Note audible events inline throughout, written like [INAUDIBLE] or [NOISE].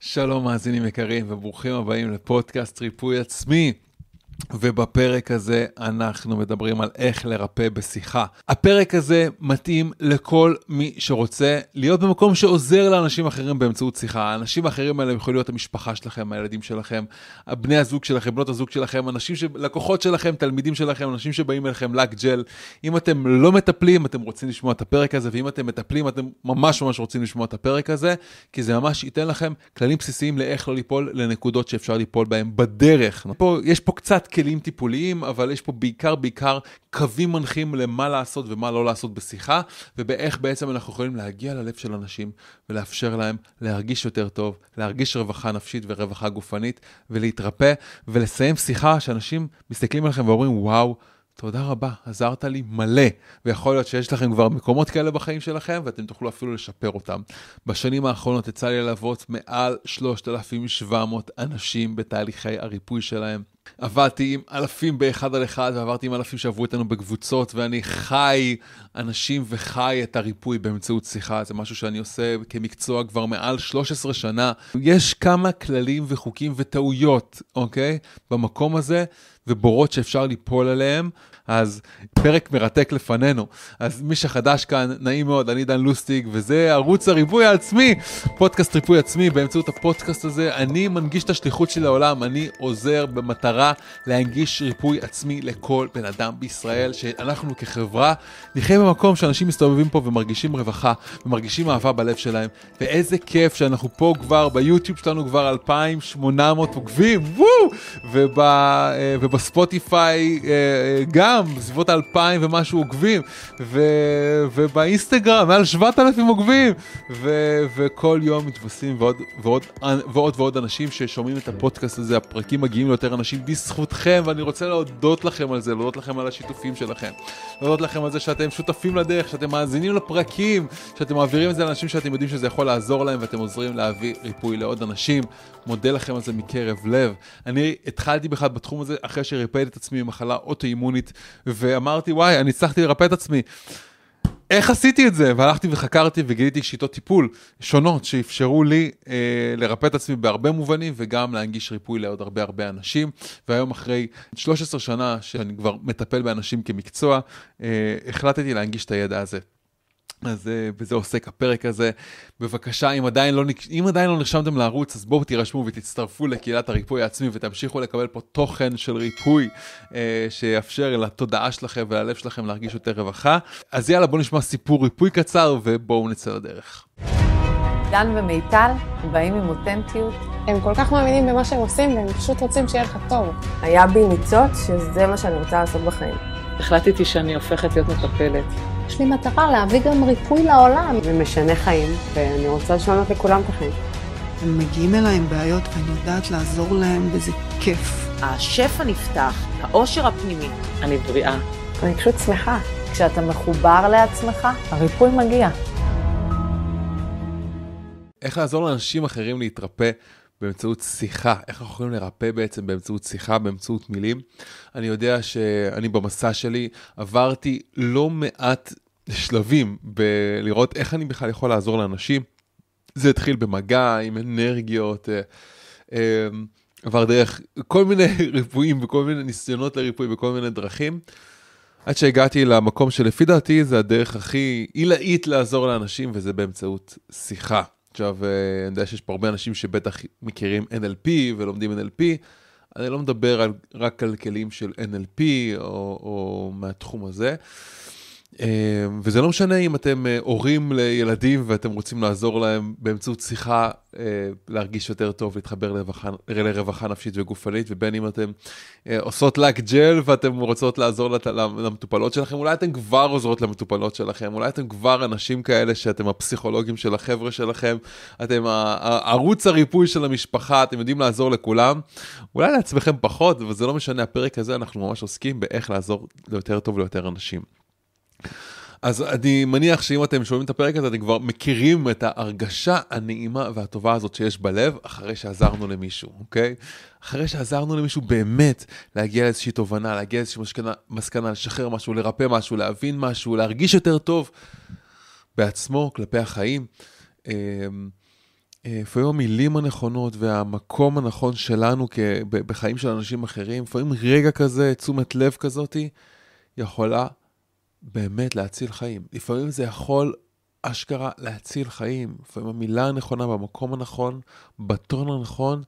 שלום מאזינים יקרים וברוכים הבאים לפודקאסט ריפוי עצמי. ובפרק הזה אנחנו מדברים על איך לרפא בשיחה. הפרק הזה מתאים לכל מי שרוצה להיות במקום שעוזר לאנשים אחרים באמצעות שיחה. האנשים האחרים האלה יכולים להיות המשפחה שלכם, הילדים שלכם, בני הזוג שלכם, בנות הזוג שלכם, אנשים, ש... לקוחות שלכם, תלמידים שלכם, אנשים שבאים אליכם לק ג'ל. אם אתם לא מטפלים, אתם רוצים לשמוע את הפרק הזה, ואם אתם מטפלים, אתם ממש ממש רוצים לשמוע את הפרק הזה, כי זה ממש ייתן לכם כללים בסיסיים לאיך לא ליפול לנקודות שאפשר ליפול בהם בדרך. פה, יש פה קצת כלים טיפוליים, אבל יש פה בעיקר בעיקר קווים מנחים למה לעשות ומה לא לעשות בשיחה, ובאיך בעצם אנחנו יכולים להגיע ללב של אנשים ולאפשר להם להרגיש יותר טוב, להרגיש רווחה נפשית ורווחה גופנית, ולהתרפא, ולסיים שיחה שאנשים מסתכלים עליכם ואומרים, וואו, תודה רבה, עזרת לי מלא, ויכול להיות שיש לכם כבר מקומות כאלה בחיים שלכם, ואתם תוכלו אפילו לשפר אותם. בשנים האחרונות יצא לי ללוות מעל 3,700 אנשים בתהליכי הריפוי שלהם. עבדתי עם אלפים באחד על אחד, ועברתי עם אלפים שעברו איתנו בקבוצות, ואני חי אנשים וחי את הריפוי באמצעות שיחה. זה משהו שאני עושה כמקצוע כבר מעל 13 שנה. יש כמה כללים וחוקים וטעויות, אוקיי? במקום הזה, ובורות שאפשר ליפול עליהם. אז פרק מרתק לפנינו. אז מי שחדש כאן, נעים מאוד, אני דן לוסטיג, וזה ערוץ הריפוי העצמי, פודקאסט ריפוי עצמי. באמצעות הפודקאסט הזה אני מנגיש את השליחות שלי לעולם, אני עוזר במטרה להנגיש ריפוי עצמי לכל בן אדם בישראל, שאנחנו כחברה נחיה במקום שאנשים מסתובבים פה ומרגישים רווחה, ומרגישים אהבה בלב שלהם, ואיזה כיף שאנחנו פה כבר, ביוטיוב שלנו כבר 2,800 עוקבים, וואו! אה, ובספוטיפיי אה, גם. גם בסביבות האלפיים ומשהו עוקבים, ו, ובאינסטגרם מעל 7,000 עוקבים, ו, וכל יום מתווספים ועוד ועוד, ועוד ועוד אנשים ששומעים את הפודקאסט הזה, הפרקים מגיעים ליותר אנשים בזכותכם, ואני רוצה להודות לכם על זה, להודות לכם על השיתופים שלכם, להודות לכם על זה שאתם שותפים לדרך, שאתם מאזינים לפרקים, שאתם מעבירים את זה לאנשים שאתם יודעים שזה יכול לעזור להם, ואתם עוזרים להביא ריפוי לעוד אנשים. מודה לכם על זה מקרב לב. אני התחלתי בכלל בתחום הזה אחרי שריפאתי את עצמי ממחלה אוטואימונית ואמרתי, וואי, אני הצלחתי לרפא את עצמי. איך עשיתי את זה? והלכתי וחקרתי וגיליתי שיטות טיפול שונות שאפשרו לי אה, לרפא את עצמי בהרבה מובנים וגם להנגיש ריפוי לעוד הרבה הרבה אנשים. והיום אחרי 13 שנה שאני כבר מטפל באנשים כמקצוע, אה, החלטתי להנגיש את הידע הזה. אז אה, בזה עוסק הפרק הזה. בבקשה, אם עדיין, לא, אם עדיין לא נרשמתם לערוץ, אז בואו תירשמו ותצטרפו לקהילת הריפוי העצמי ותמשיכו לקבל פה תוכן של ריפוי אה, שיאפשר לתודעה שלכם וללב שלכם להרגיש יותר רווחה. אז יאללה, בואו נשמע סיפור ריפוי קצר ובואו נצא לדרך. דן ומיטל באים עם אותנטיות. הם כל כך מאמינים במה שהם עושים והם פשוט רוצים שיהיה לך טוב. היה בי ניצוץ שזה מה שאני רוצה לעשות בחיים. החלטתי שאני הופכת להיות מטפלת. יש לי מטרה להביא גם ריפוי לעולם. זה משנה חיים, ואני רוצה לשנות לכולם את החיים. הם מגיעים אליי עם בעיות ואני יודעת לעזור להם וזה כיף. השפע נפתח, העושר הפנימי. אני בריאה. אני פשוט שמחה. כשאתה מחובר לעצמך, הריפוי מגיע. איך לעזור לאנשים אחרים להתרפא באמצעות שיחה, איך אנחנו יכולים לרפא בעצם באמצעות שיחה, באמצעות מילים. אני יודע שאני במסע שלי עברתי לא מעט שלבים בלראות איך אני בכלל יכול לעזור לאנשים. זה התחיל במגע עם אנרגיות, אה, אה, עבר דרך כל מיני [LAUGHS] ריפויים וכל מיני ניסיונות לריפוי בכל מיני דרכים. עד שהגעתי למקום שלפי דעתי זה הדרך הכי עילאית לעזור לאנשים וזה באמצעות שיחה. עכשיו, אה, אני יודע שיש פה הרבה אנשים שבטח מכירים NLP ולומדים NLP. אני לא מדבר על, רק על כלים של NLP או, או מהתחום הזה. אמ, וזה לא משנה אם אתם אה, הורים לילדים ואתם רוצים לעזור להם באמצעות שיחה אה, להרגיש יותר טוב, להתחבר לרווחה, לרווחה נפשית וגופנית, ובין אם אתם אה, עושות לק ג'ל ואתם רוצות לעזור למטופלות שלכם, אולי אתם כבר עוזרות למטופלות שלכם, אולי אתם כבר אנשים כאלה שאתם הפסיכולוגים של החבר'ה שלכם, אתם ערוץ הריפוי של המשפחה, אתם יודעים לעזור לכולם, אולי לעצמכם פחות, אבל זה לא משנה, הפרק הזה אנחנו ממש עוסקים באיך לעזור ליותר טוב ליותר אנשים. אז אני מניח שאם אתם שומעים את הפרק הזה, אתם כבר מכירים את ההרגשה הנעימה והטובה הזאת שיש בלב, אחרי שעזרנו למישהו, אוקיי? אחרי שעזרנו למישהו באמת להגיע לאיזושהי תובנה, להגיע לאיזושהי מסקנה, מסקנה, לשחרר משהו, לרפא משהו, להבין משהו, להרגיש יותר טוב בעצמו, כלפי החיים. אמ, אה, לפעמים המילים הנכונות והמקום הנכון שלנו בחיים של אנשים אחרים, לפעמים רגע כזה, תשומת לב כזאתי, יכולה באמת להציל חיים. לפעמים זה יכול אשכרה להציל חיים. לפעמים המילה הנכונה במקום הנכון, בטון הנכון,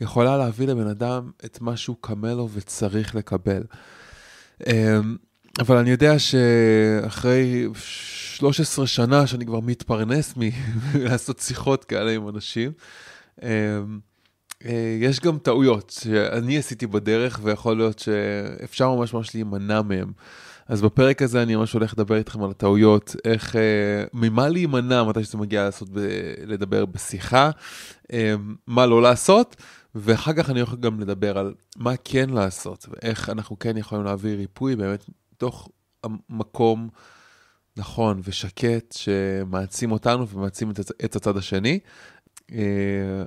יכולה להביא לבן אדם את מה שהוא קמה לו וצריך לקבל. אמ, אבל אני יודע שאחרי 13 שנה שאני כבר מתפרנס [LAUGHS] מלעשות שיחות כאלה עם אנשים, אמ, אה, יש גם טעויות שאני עשיתי בדרך ויכול להיות שאפשר ממש ממש להימנע מהם. אז בפרק הזה אני ממש הולך לדבר איתכם על הטעויות, איך, אה, ממה להימנע מתי שזה מגיע לעשות, ב, לדבר בשיחה, אה, מה לא לעשות, ואחר כך אני יכול גם לדבר על מה כן לעשות, ואיך אנחנו כן יכולים להביא ריפוי באמת תוך מקום נכון ושקט שמעצים אותנו ומעצים את, את הצד השני. אה,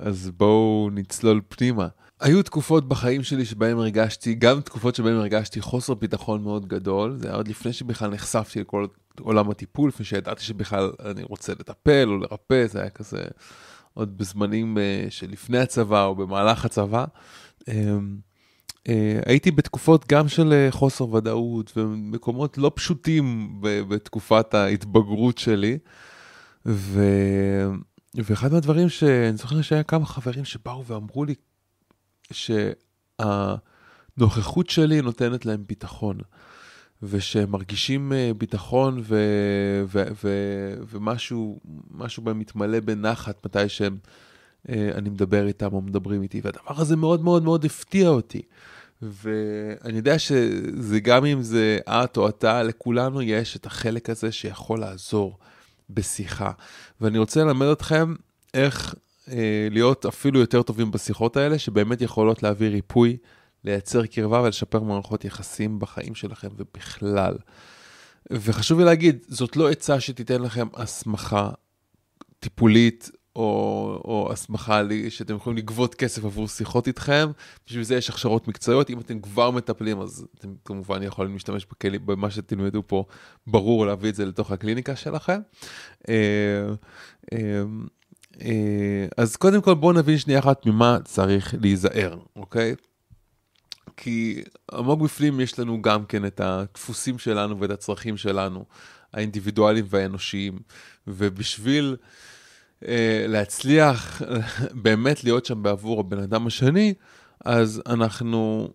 אז בואו נצלול פנימה. היו תקופות בחיים שלי שבהם הרגשתי, גם תקופות שבהם הרגשתי חוסר ביטחון מאוד גדול, זה היה עוד לפני שבכלל נחשפתי לכל עולם הטיפול, לפני שידעתי שבכלל אני רוצה לטפל או לרפא, זה היה כזה עוד בזמנים uh, שלפני הצבא או במהלך הצבא. Um, uh, הייתי בתקופות גם של uh, חוסר ודאות ומקומות לא פשוטים בתקופת ההתבגרות שלי. ו... ואחד מהדברים שאני זוכר שהיה כמה חברים שבאו ואמרו לי שהנוכחות שלי נותנת להם ביטחון, ושהם מרגישים אה, ביטחון ו, ו, ו, ומשהו בהם מתמלא בנחת מתי שהם, אה, אני מדבר איתם או מדברים איתי, והדבר הזה מאוד מאוד מאוד הפתיע אותי. ואני יודע שזה גם אם זה את או אתה, לכולנו יש את החלק הזה שיכול לעזור בשיחה. ואני רוצה ללמד אתכם איך להיות אפילו יותר טובים בשיחות האלה, שבאמת יכולות להביא ריפוי, לייצר קרבה ולשפר מערכות יחסים בחיים שלכם ובכלל. וחשוב לי להגיד, זאת לא עצה שתיתן לכם הסמכה טיפולית או, או הסמכה שאתם יכולים לגבות כסף עבור שיחות איתכם, בשביל זה יש הכשרות מקצועיות, אם אתם כבר מטפלים אז אתם כמובן יכולים להשתמש בכלי, במה שתלמדו פה, ברור להביא את זה לתוך הקליניקה שלכם. אה, אז קודם כל בואו נבין שנייה אחת ממה צריך להיזהר, אוקיי? כי עמוק בפנים יש לנו גם כן את הדפוסים שלנו ואת הצרכים שלנו, האינדיבידואליים והאנושיים, ובשביל אה, להצליח [LAUGHS] באמת להיות שם בעבור הבן אדם השני, אז אנחנו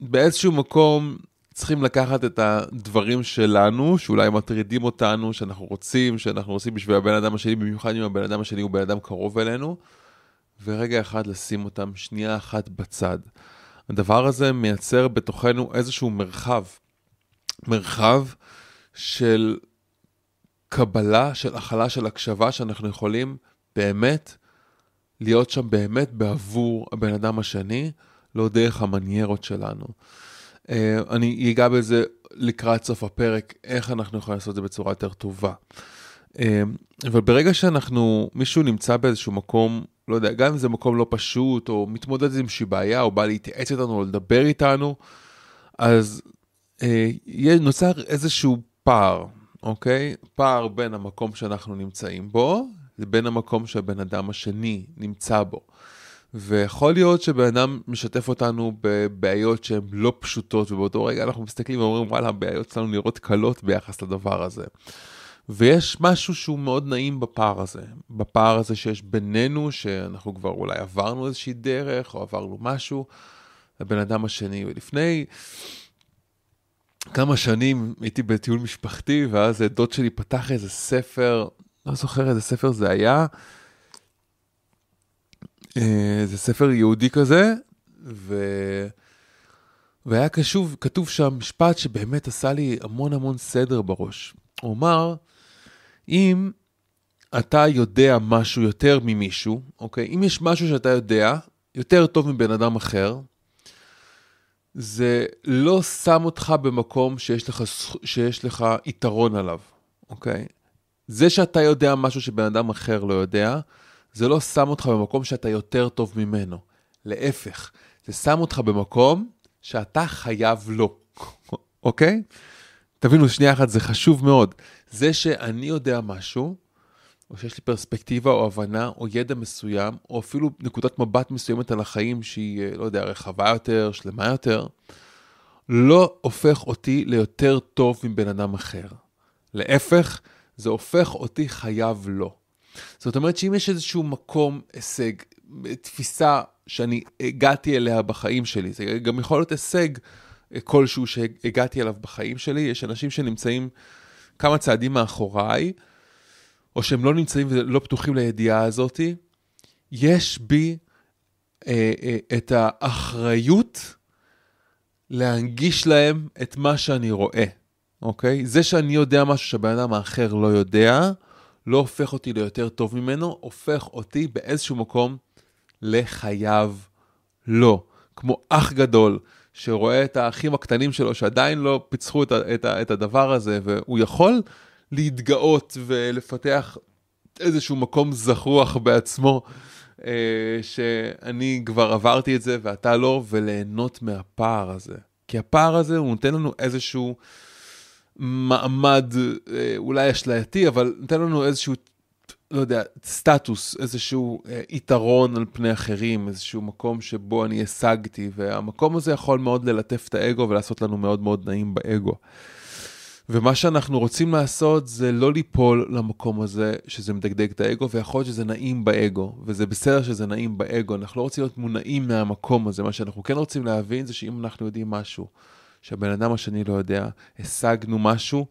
באיזשהו מקום צריכים לקחת את הדברים שלנו, שאולי מטרידים אותנו, שאנחנו רוצים, שאנחנו עושים בשביל הבן אדם השני, במיוחד אם הבן אדם השני הוא בן אדם קרוב אלינו, ורגע אחד לשים אותם שנייה אחת בצד. הדבר הזה מייצר בתוכנו איזשהו מרחב, מרחב של קבלה, של הכלה, של הקשבה, שאנחנו יכולים באמת להיות שם באמת בעבור הבן אדם השני, לא דרך המניירות שלנו. אה, אני אגע בזה לקראת סוף הפרק, איך אנחנו יכולים לעשות את זה בצורה יותר טובה. אה, אבל ברגע שאנחנו, מישהו נמצא באיזשהו מקום, לא יודע, גם אם זה מקום לא פשוט, או מתמודד עם איזושהי בעיה, או בא להתייעץ איתנו, או לדבר איתנו, אז אה, נוצר איזשהו פער, אוקיי? פער בין המקום שאנחנו נמצאים בו, לבין המקום שהבן אדם השני נמצא בו. ויכול להיות שבן אדם משתף אותנו בבעיות שהן לא פשוטות, ובאותו רגע אנחנו מסתכלים ואומרים, וואלה, הבעיות שלנו נראות קלות ביחס לדבר הזה. ויש משהו שהוא מאוד נעים בפער הזה, בפער הזה שיש בינינו, שאנחנו כבר אולי עברנו איזושהי דרך, או עברנו משהו, לבן אדם השני. ולפני כמה שנים הייתי בטיול משפחתי, ואז דוד שלי פתח איזה ספר, לא זוכר איזה ספר זה היה, זה ספר יהודי כזה, ו... והיה קשוב, כתוב שם משפט שבאמת עשה לי המון המון סדר בראש. הוא אמר, אם אתה יודע משהו יותר ממישהו, אוקיי? אם יש משהו שאתה יודע יותר טוב מבן אדם אחר, זה לא שם אותך במקום שיש לך, שיש לך יתרון עליו, אוקיי? זה שאתה יודע משהו שבן אדם אחר לא יודע, זה לא שם אותך במקום שאתה יותר טוב ממנו. להפך, זה שם אותך במקום שאתה חייב לו, [LAUGHS] אוקיי? תבינו, שנייה אחת, זה חשוב מאוד. זה שאני יודע משהו, או שיש לי פרספקטיבה או הבנה או ידע מסוים, או אפילו נקודת מבט מסוימת על החיים שהיא, אה, לא יודע, רחבה יותר, שלמה יותר, לא הופך אותי ליותר טוב מבן אדם אחר. להפך, זה הופך אותי חייב לו. זאת אומרת שאם יש איזשהו מקום, הישג, תפיסה שאני הגעתי אליה בחיים שלי, זה גם יכול להיות הישג כלשהו שהגעתי אליו בחיים שלי, יש אנשים שנמצאים כמה צעדים מאחוריי, או שהם לא נמצאים ולא פתוחים לידיעה הזאתי, יש בי אה, אה, את האחריות להנגיש להם את מה שאני רואה, אוקיי? זה שאני יודע משהו שהבן אדם האחר לא יודע, לא הופך אותי ליותר טוב ממנו, הופך אותי באיזשהו מקום לחייב לו. כמו אח גדול שרואה את האחים הקטנים שלו שעדיין לא פיצחו את, את, את הדבר הזה, והוא יכול להתגאות ולפתח איזשהו מקום זחוח בעצמו, אה, שאני כבר עברתי את זה ואתה לא, וליהנות מהפער הזה. כי הפער הזה הוא נותן לנו איזשהו מעמד, אה, אולי אשלייתי, אבל נותן לנו איזשהו, לא יודע, סטטוס, איזשהו אה, יתרון על פני אחרים, איזשהו מקום שבו אני השגתי, והמקום הזה יכול מאוד ללטף את האגו ולעשות לנו מאוד מאוד נעים באגו. ומה שאנחנו רוצים לעשות זה לא ליפול למקום הזה שזה מדגדג את האגו, ויכול להיות שזה נעים באגו, וזה בסדר שזה נעים באגו, אנחנו לא רוצים להיות מונעים מהמקום הזה, מה שאנחנו כן רוצים להבין זה שאם אנחנו יודעים משהו שהבן אדם השני לא יודע, השגנו משהו,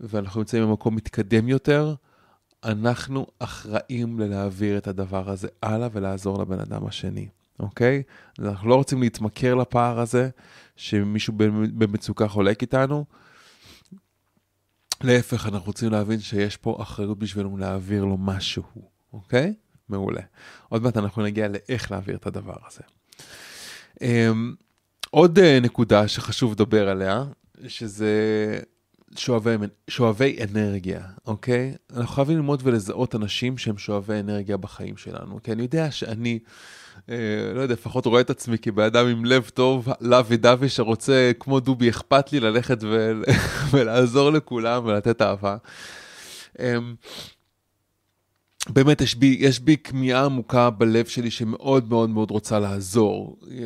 ואנחנו נמצאים במקום מתקדם יותר, אנחנו אחראים ללהעביר את הדבר הזה הלאה ולעזור לבן אדם השני, אוקיי? אנחנו לא רוצים להתמכר לפער הזה, שמישהו במצוקה חולק איתנו, להפך, אנחנו רוצים להבין שיש פה אחריות בשבילנו להעביר לו משהו, אוקיי? מעולה. עוד מעט אנחנו נגיע לאיך להעביר את הדבר הזה. Um, עוד uh, נקודה שחשוב לדבר עליה, שזה שואבי, שואבי אנרגיה, אוקיי? אנחנו חייבים ללמוד ולזהות אנשים שהם שואבי אנרגיה בחיים שלנו, כי אני יודע שאני... אה, לא יודע, לפחות רואה את עצמי כבן אדם עם לב טוב, לוי דווי שרוצה, כמו דובי, אכפת לי ללכת [LAUGHS] ולעזור לכולם ולתת אהבה. אמ, באמת יש בי, יש בי כמיהה עמוקה בלב שלי שמאוד מאוד מאוד רוצה לעזור. אה,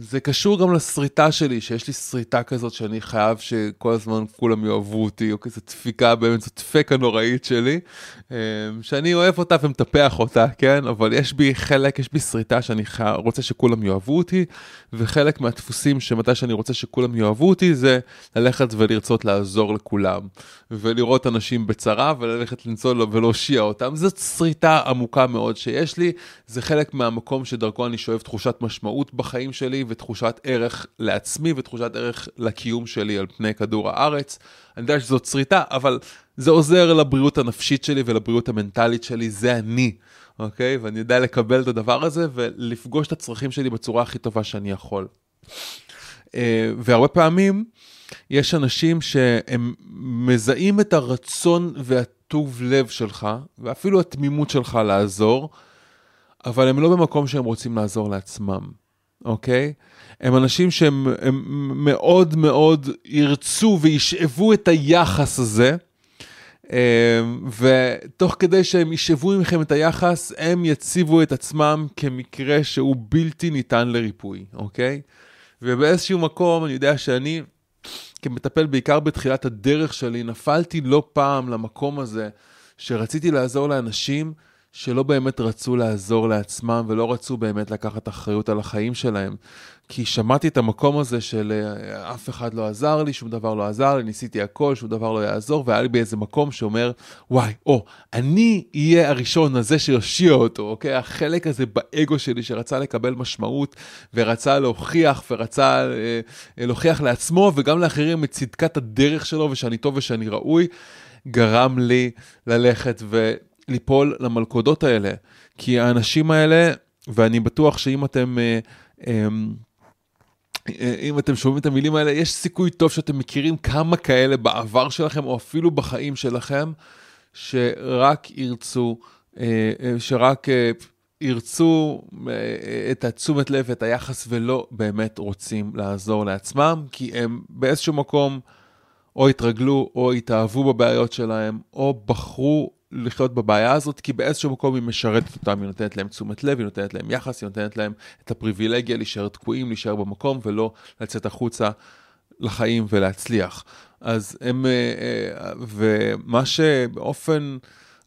זה קשור גם לשריטה שלי, שיש לי שריטה כזאת שאני חייב שכל הזמן כולם יאהבו אותי, או כזה דפיקה, באמת זו דפקה נוראית שלי, אה, שאני אוהב אותה ומטפח אותה, כן? אבל יש בי חלק, יש בי שריטה שאני חי... רוצה שכולם יאהבו אותי, וחלק מהדפוסים שמתי שאני רוצה שכולם יאהבו אותי זה ללכת ולרצות לעזור לכולם, ולראות אנשים בצרה וללכת לנסוע ולהושיע אותם. זאת שריטה עמוקה מאוד שיש לי, זה חלק מהמקום שדרכו אני שואב תחושת משמעות בחיים שלי ותחושת ערך לעצמי ותחושת ערך לקיום שלי על פני כדור הארץ. אני יודע שזאת שריטה, אבל זה עוזר לבריאות הנפשית שלי ולבריאות המנטלית שלי, זה אני, אוקיי? ואני יודע לקבל את הדבר הזה ולפגוש את הצרכים שלי בצורה הכי טובה שאני יכול. אה, והרבה פעמים יש אנשים שהם מזהים את הרצון וה... טוב לב שלך, ואפילו התמימות שלך לעזור, אבל הם לא במקום שהם רוצים לעזור לעצמם, אוקיי? הם אנשים שהם הם מאוד מאוד ירצו וישאבו את היחס הזה, אה, ותוך כדי שהם ישאבו ממכם את היחס, הם יציבו את עצמם כמקרה שהוא בלתי ניתן לריפוי, אוקיי? ובאיזשהו מקום אני יודע שאני כמטפל בעיקר בתחילת הדרך שלי, נפלתי לא פעם למקום הזה שרציתי לעזור לאנשים שלא באמת רצו לעזור לעצמם ולא רצו באמת לקחת אחריות על החיים שלהם. כי שמעתי את המקום הזה של אה, אף אחד לא עזר לי, שום דבר לא עזר לי, ניסיתי הכל, שום דבר לא יעזור, והיה לי באיזה מקום שאומר, וואי, או, אני אהיה הראשון הזה שיושיע אותו, אוקיי? החלק הזה באגו שלי שרצה לקבל משמעות, ורצה להוכיח, ורצה אה, להוכיח לעצמו וגם לאחרים את צדקת הדרך שלו, ושאני טוב ושאני ראוי, גרם לי ללכת וליפול למלכודות האלה. כי האנשים האלה, ואני בטוח שאם אתם... אה, אה, אם אתם שומעים את המילים האלה, יש סיכוי טוב שאתם מכירים כמה כאלה בעבר שלכם, או אפילו בחיים שלכם, שרק ירצו, אה, שרק ירצו את התשומת לב ואת היחס, ולא באמת רוצים לעזור לעצמם, כי הם באיזשהו מקום או התרגלו, או התאהבו בבעיות שלהם, או בחרו לחיות בבעיה הזאת, כי באיזשהו מקום היא משרתת אותם, היא נותנת להם תשומת לב, היא נותנת להם יחס, היא נותנת להם את הפריבילגיה להישאר תקועים, להישאר במקום ולא לצאת החוצה לחיים ולהצליח. אז הם, אה, אה, ומה שבאופן,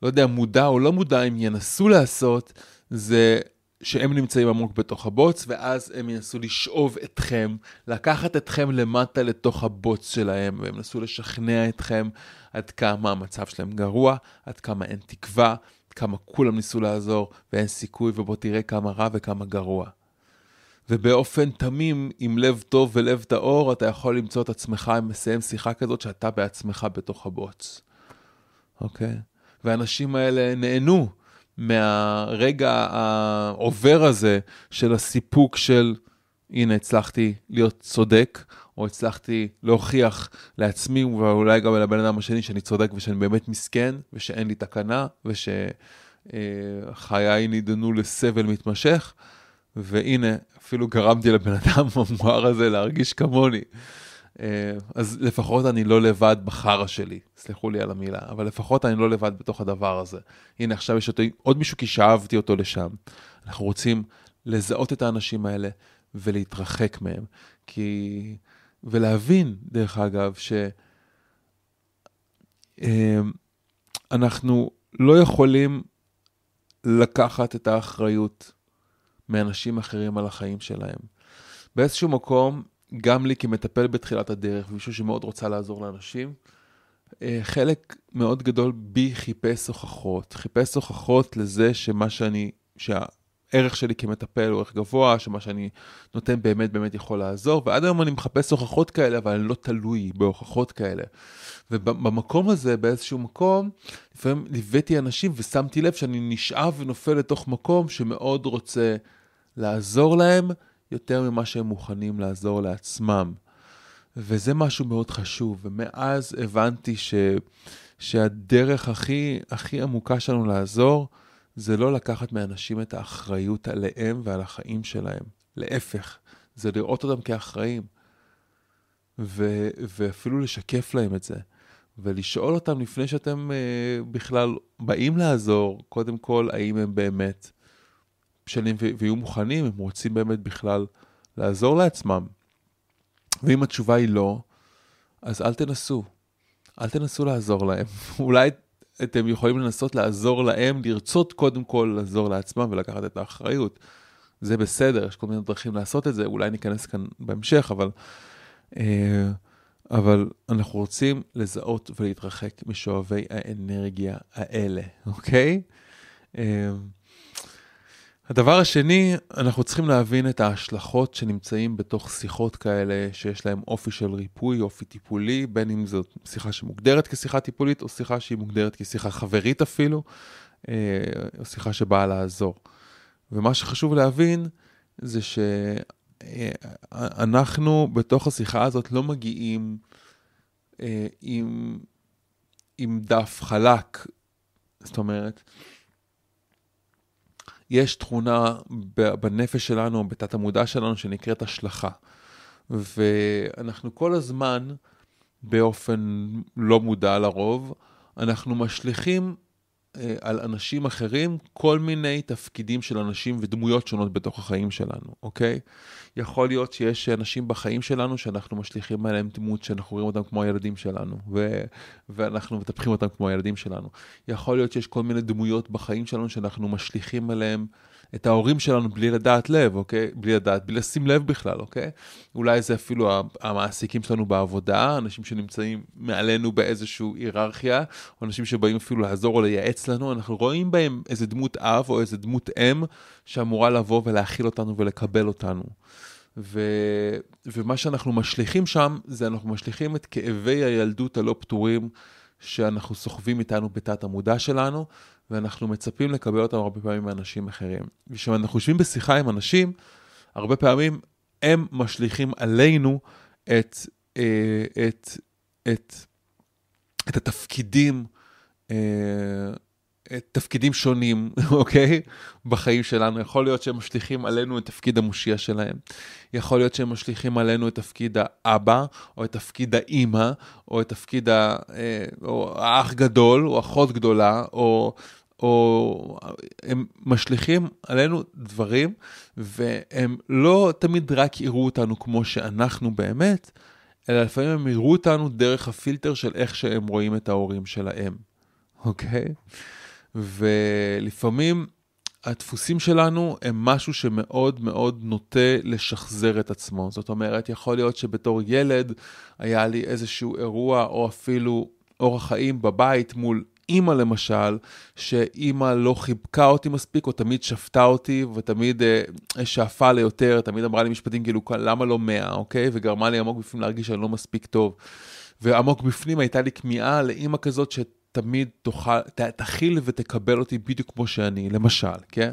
לא יודע, מודע או לא מודע, הם ינסו לעשות, זה שהם נמצאים עמוק בתוך הבוץ, ואז הם ינסו לשאוב אתכם, לקחת אתכם למטה לתוך הבוץ שלהם, והם ינסו לשכנע אתכם עד כמה המצב שלהם גרוע, עד כמה אין תקווה, עד כמה כולם ניסו לעזור, ואין סיכוי, ובוא תראה כמה רע וכמה גרוע. ובאופן תמים, עם לב טוב ולב טהור, אתה יכול למצוא את עצמך מסיים שיחה כזאת שאתה בעצמך בתוך הבוץ. אוקיי? והאנשים האלה נהנו מהרגע העובר הזה של הסיפוק של, הנה, הצלחתי להיות צודק, או הצלחתי להוכיח לעצמי, ואולי גם לבן אדם השני, שאני צודק ושאני באמת מסכן, ושאין לי תקנה, ושחיי נידונו לסבל מתמשך. והנה, אפילו גרמתי לבן אדם [LAUGHS] המואר הזה להרגיש כמוני. אה, אז לפחות אני לא לבד בחרא שלי, סלחו לי על המילה, אבל לפחות אני לא לבד בתוך הדבר הזה. הנה, עכשיו יש אותי, עוד מישהו כי שאבתי אותו לשם. אנחנו רוצים לזהות את האנשים האלה ולהתרחק מהם. כי... ולהבין, דרך אגב, שאנחנו אה, לא יכולים לקחת את האחריות מאנשים אחרים על החיים שלהם. באיזשהו מקום, גם לי כמטפל בתחילת הדרך, ומישהו שמאוד רוצה לעזור לאנשים, אה, חלק מאוד גדול בי חיפש הוכחות. חיפש הוכחות לזה שמה שאני, שהערך שלי כמטפל הוא ערך גבוה, שמה שאני נותן באמת באמת יכול לעזור, ועד היום אני מחפש הוכחות כאלה, אבל אני לא תלוי בהוכחות כאלה. ובמקום הזה, באיזשהו מקום, לפעמים ליוויתי אנשים ושמתי לב שאני נשאב ונופל לתוך מקום שמאוד רוצה לעזור להם יותר ממה שהם מוכנים לעזור לעצמם. וזה משהו מאוד חשוב, ומאז הבנתי ש, שהדרך הכי, הכי עמוקה שלנו לעזור, זה לא לקחת מאנשים את האחריות עליהם ועל החיים שלהם. להפך, זה לראות אותם כאחראים, ו, ואפילו לשקף להם את זה. ולשאול אותם לפני שאתם uh, בכלל באים לעזור, קודם כל, האם הם באמת בשלים ויהיו מוכנים, הם רוצים באמת בכלל לעזור לעצמם. ואם התשובה היא לא, אז אל תנסו. אל תנסו לעזור להם. [LAUGHS] אולי אתם יכולים לנסות לעזור להם, לרצות קודם כל לעזור לעצמם ולקחת את האחריות. זה בסדר, יש כל מיני דרכים לעשות את זה, אולי ניכנס כאן בהמשך, אבל... אה, אבל אנחנו רוצים לזהות ולהתרחק משואבי האנרגיה האלה, אוקיי? אה, הדבר השני, אנחנו צריכים להבין את ההשלכות שנמצאים בתוך שיחות כאלה שיש להם אופי של ריפוי, אופי טיפולי, בין אם זאת שיחה שמוגדרת כשיחה טיפולית או שיחה שהיא מוגדרת כשיחה חברית אפילו, אה, או שיחה שבאה לעזור. ומה שחשוב להבין זה שאנחנו בתוך השיחה הזאת לא מגיעים אה, עם, עם דף חלק, זאת אומרת, יש תכונה בנפש שלנו, בתת המודע שלנו, שנקראת השלכה. ואנחנו כל הזמן, באופן לא מודע לרוב, אנחנו משליכים על אנשים אחרים כל מיני תפקידים של אנשים ודמויות שונות בתוך החיים שלנו, אוקיי? יכול להיות שיש אנשים בחיים שלנו שאנחנו משליכים עליהם דמות שאנחנו רואים אותם כמו הילדים שלנו, ו- ואנחנו מטפחים אותם כמו הילדים שלנו. יכול להיות שיש כל מיני דמויות בחיים שלנו שאנחנו משליכים עליהם את ההורים שלנו בלי לדעת לב, אוקיי? בלי לדעת, בלי לשים לב בכלל, אוקיי? אולי זה אפילו המעסיקים שלנו בעבודה, אנשים שנמצאים מעלינו באיזושהי היררכיה, או אנשים שבאים אפילו לעזור או לייעץ לנו, אנחנו רואים בהם איזה דמות אב או איזה דמות אם שאמורה לבוא ולהכיל אותנו ולקבל אותנו. ו... ומה שאנחנו משליכים שם, זה אנחנו משליכים את כאבי הילדות הלא פתורים שאנחנו סוחבים איתנו בתת המודע שלנו, ואנחנו מצפים לקבל אותם הרבה פעמים מאנשים אחרים. וכשאנחנו יושבים בשיחה עם אנשים, הרבה פעמים הם משליכים עלינו את, אה, את, את, את התפקידים, אה, תפקידים שונים, [LAUGHS] אוקיי? בחיים שלנו. יכול להיות שהם משליכים עלינו את תפקיד המושיע שלהם. יכול להיות שהם משליכים עלינו את תפקיד האבא, או את תפקיד האימא, או את תפקיד ה... אה, או האח גדול, או אחות גדולה, או... או הם משליכים עלינו דברים, והם לא תמיד רק יראו אותנו כמו שאנחנו באמת, אלא לפעמים הם יראו אותנו דרך הפילטר של איך שהם רואים את ההורים שלהם, אוקיי? ולפעמים הדפוסים שלנו הם משהו שמאוד מאוד נוטה לשחזר את עצמו. זאת אומרת, יכול להיות שבתור ילד היה לי איזשהו אירוע, או אפילו אורח חיים בבית מול אימא למשל, שאימא לא חיבקה אותי מספיק, או תמיד שפטה אותי, ותמיד אה, שאפה ליותר, תמיד אמרה לי משפטים כאילו, למה לא 100, אוקיי? וגרמה לי עמוק בפנים להרגיש שאני לא מספיק טוב. ועמוק בפנים הייתה לי כמיהה לאימא כזאת שתמיד תוכל, תכיל ותקבל אותי בדיוק כמו שאני, למשל, כן?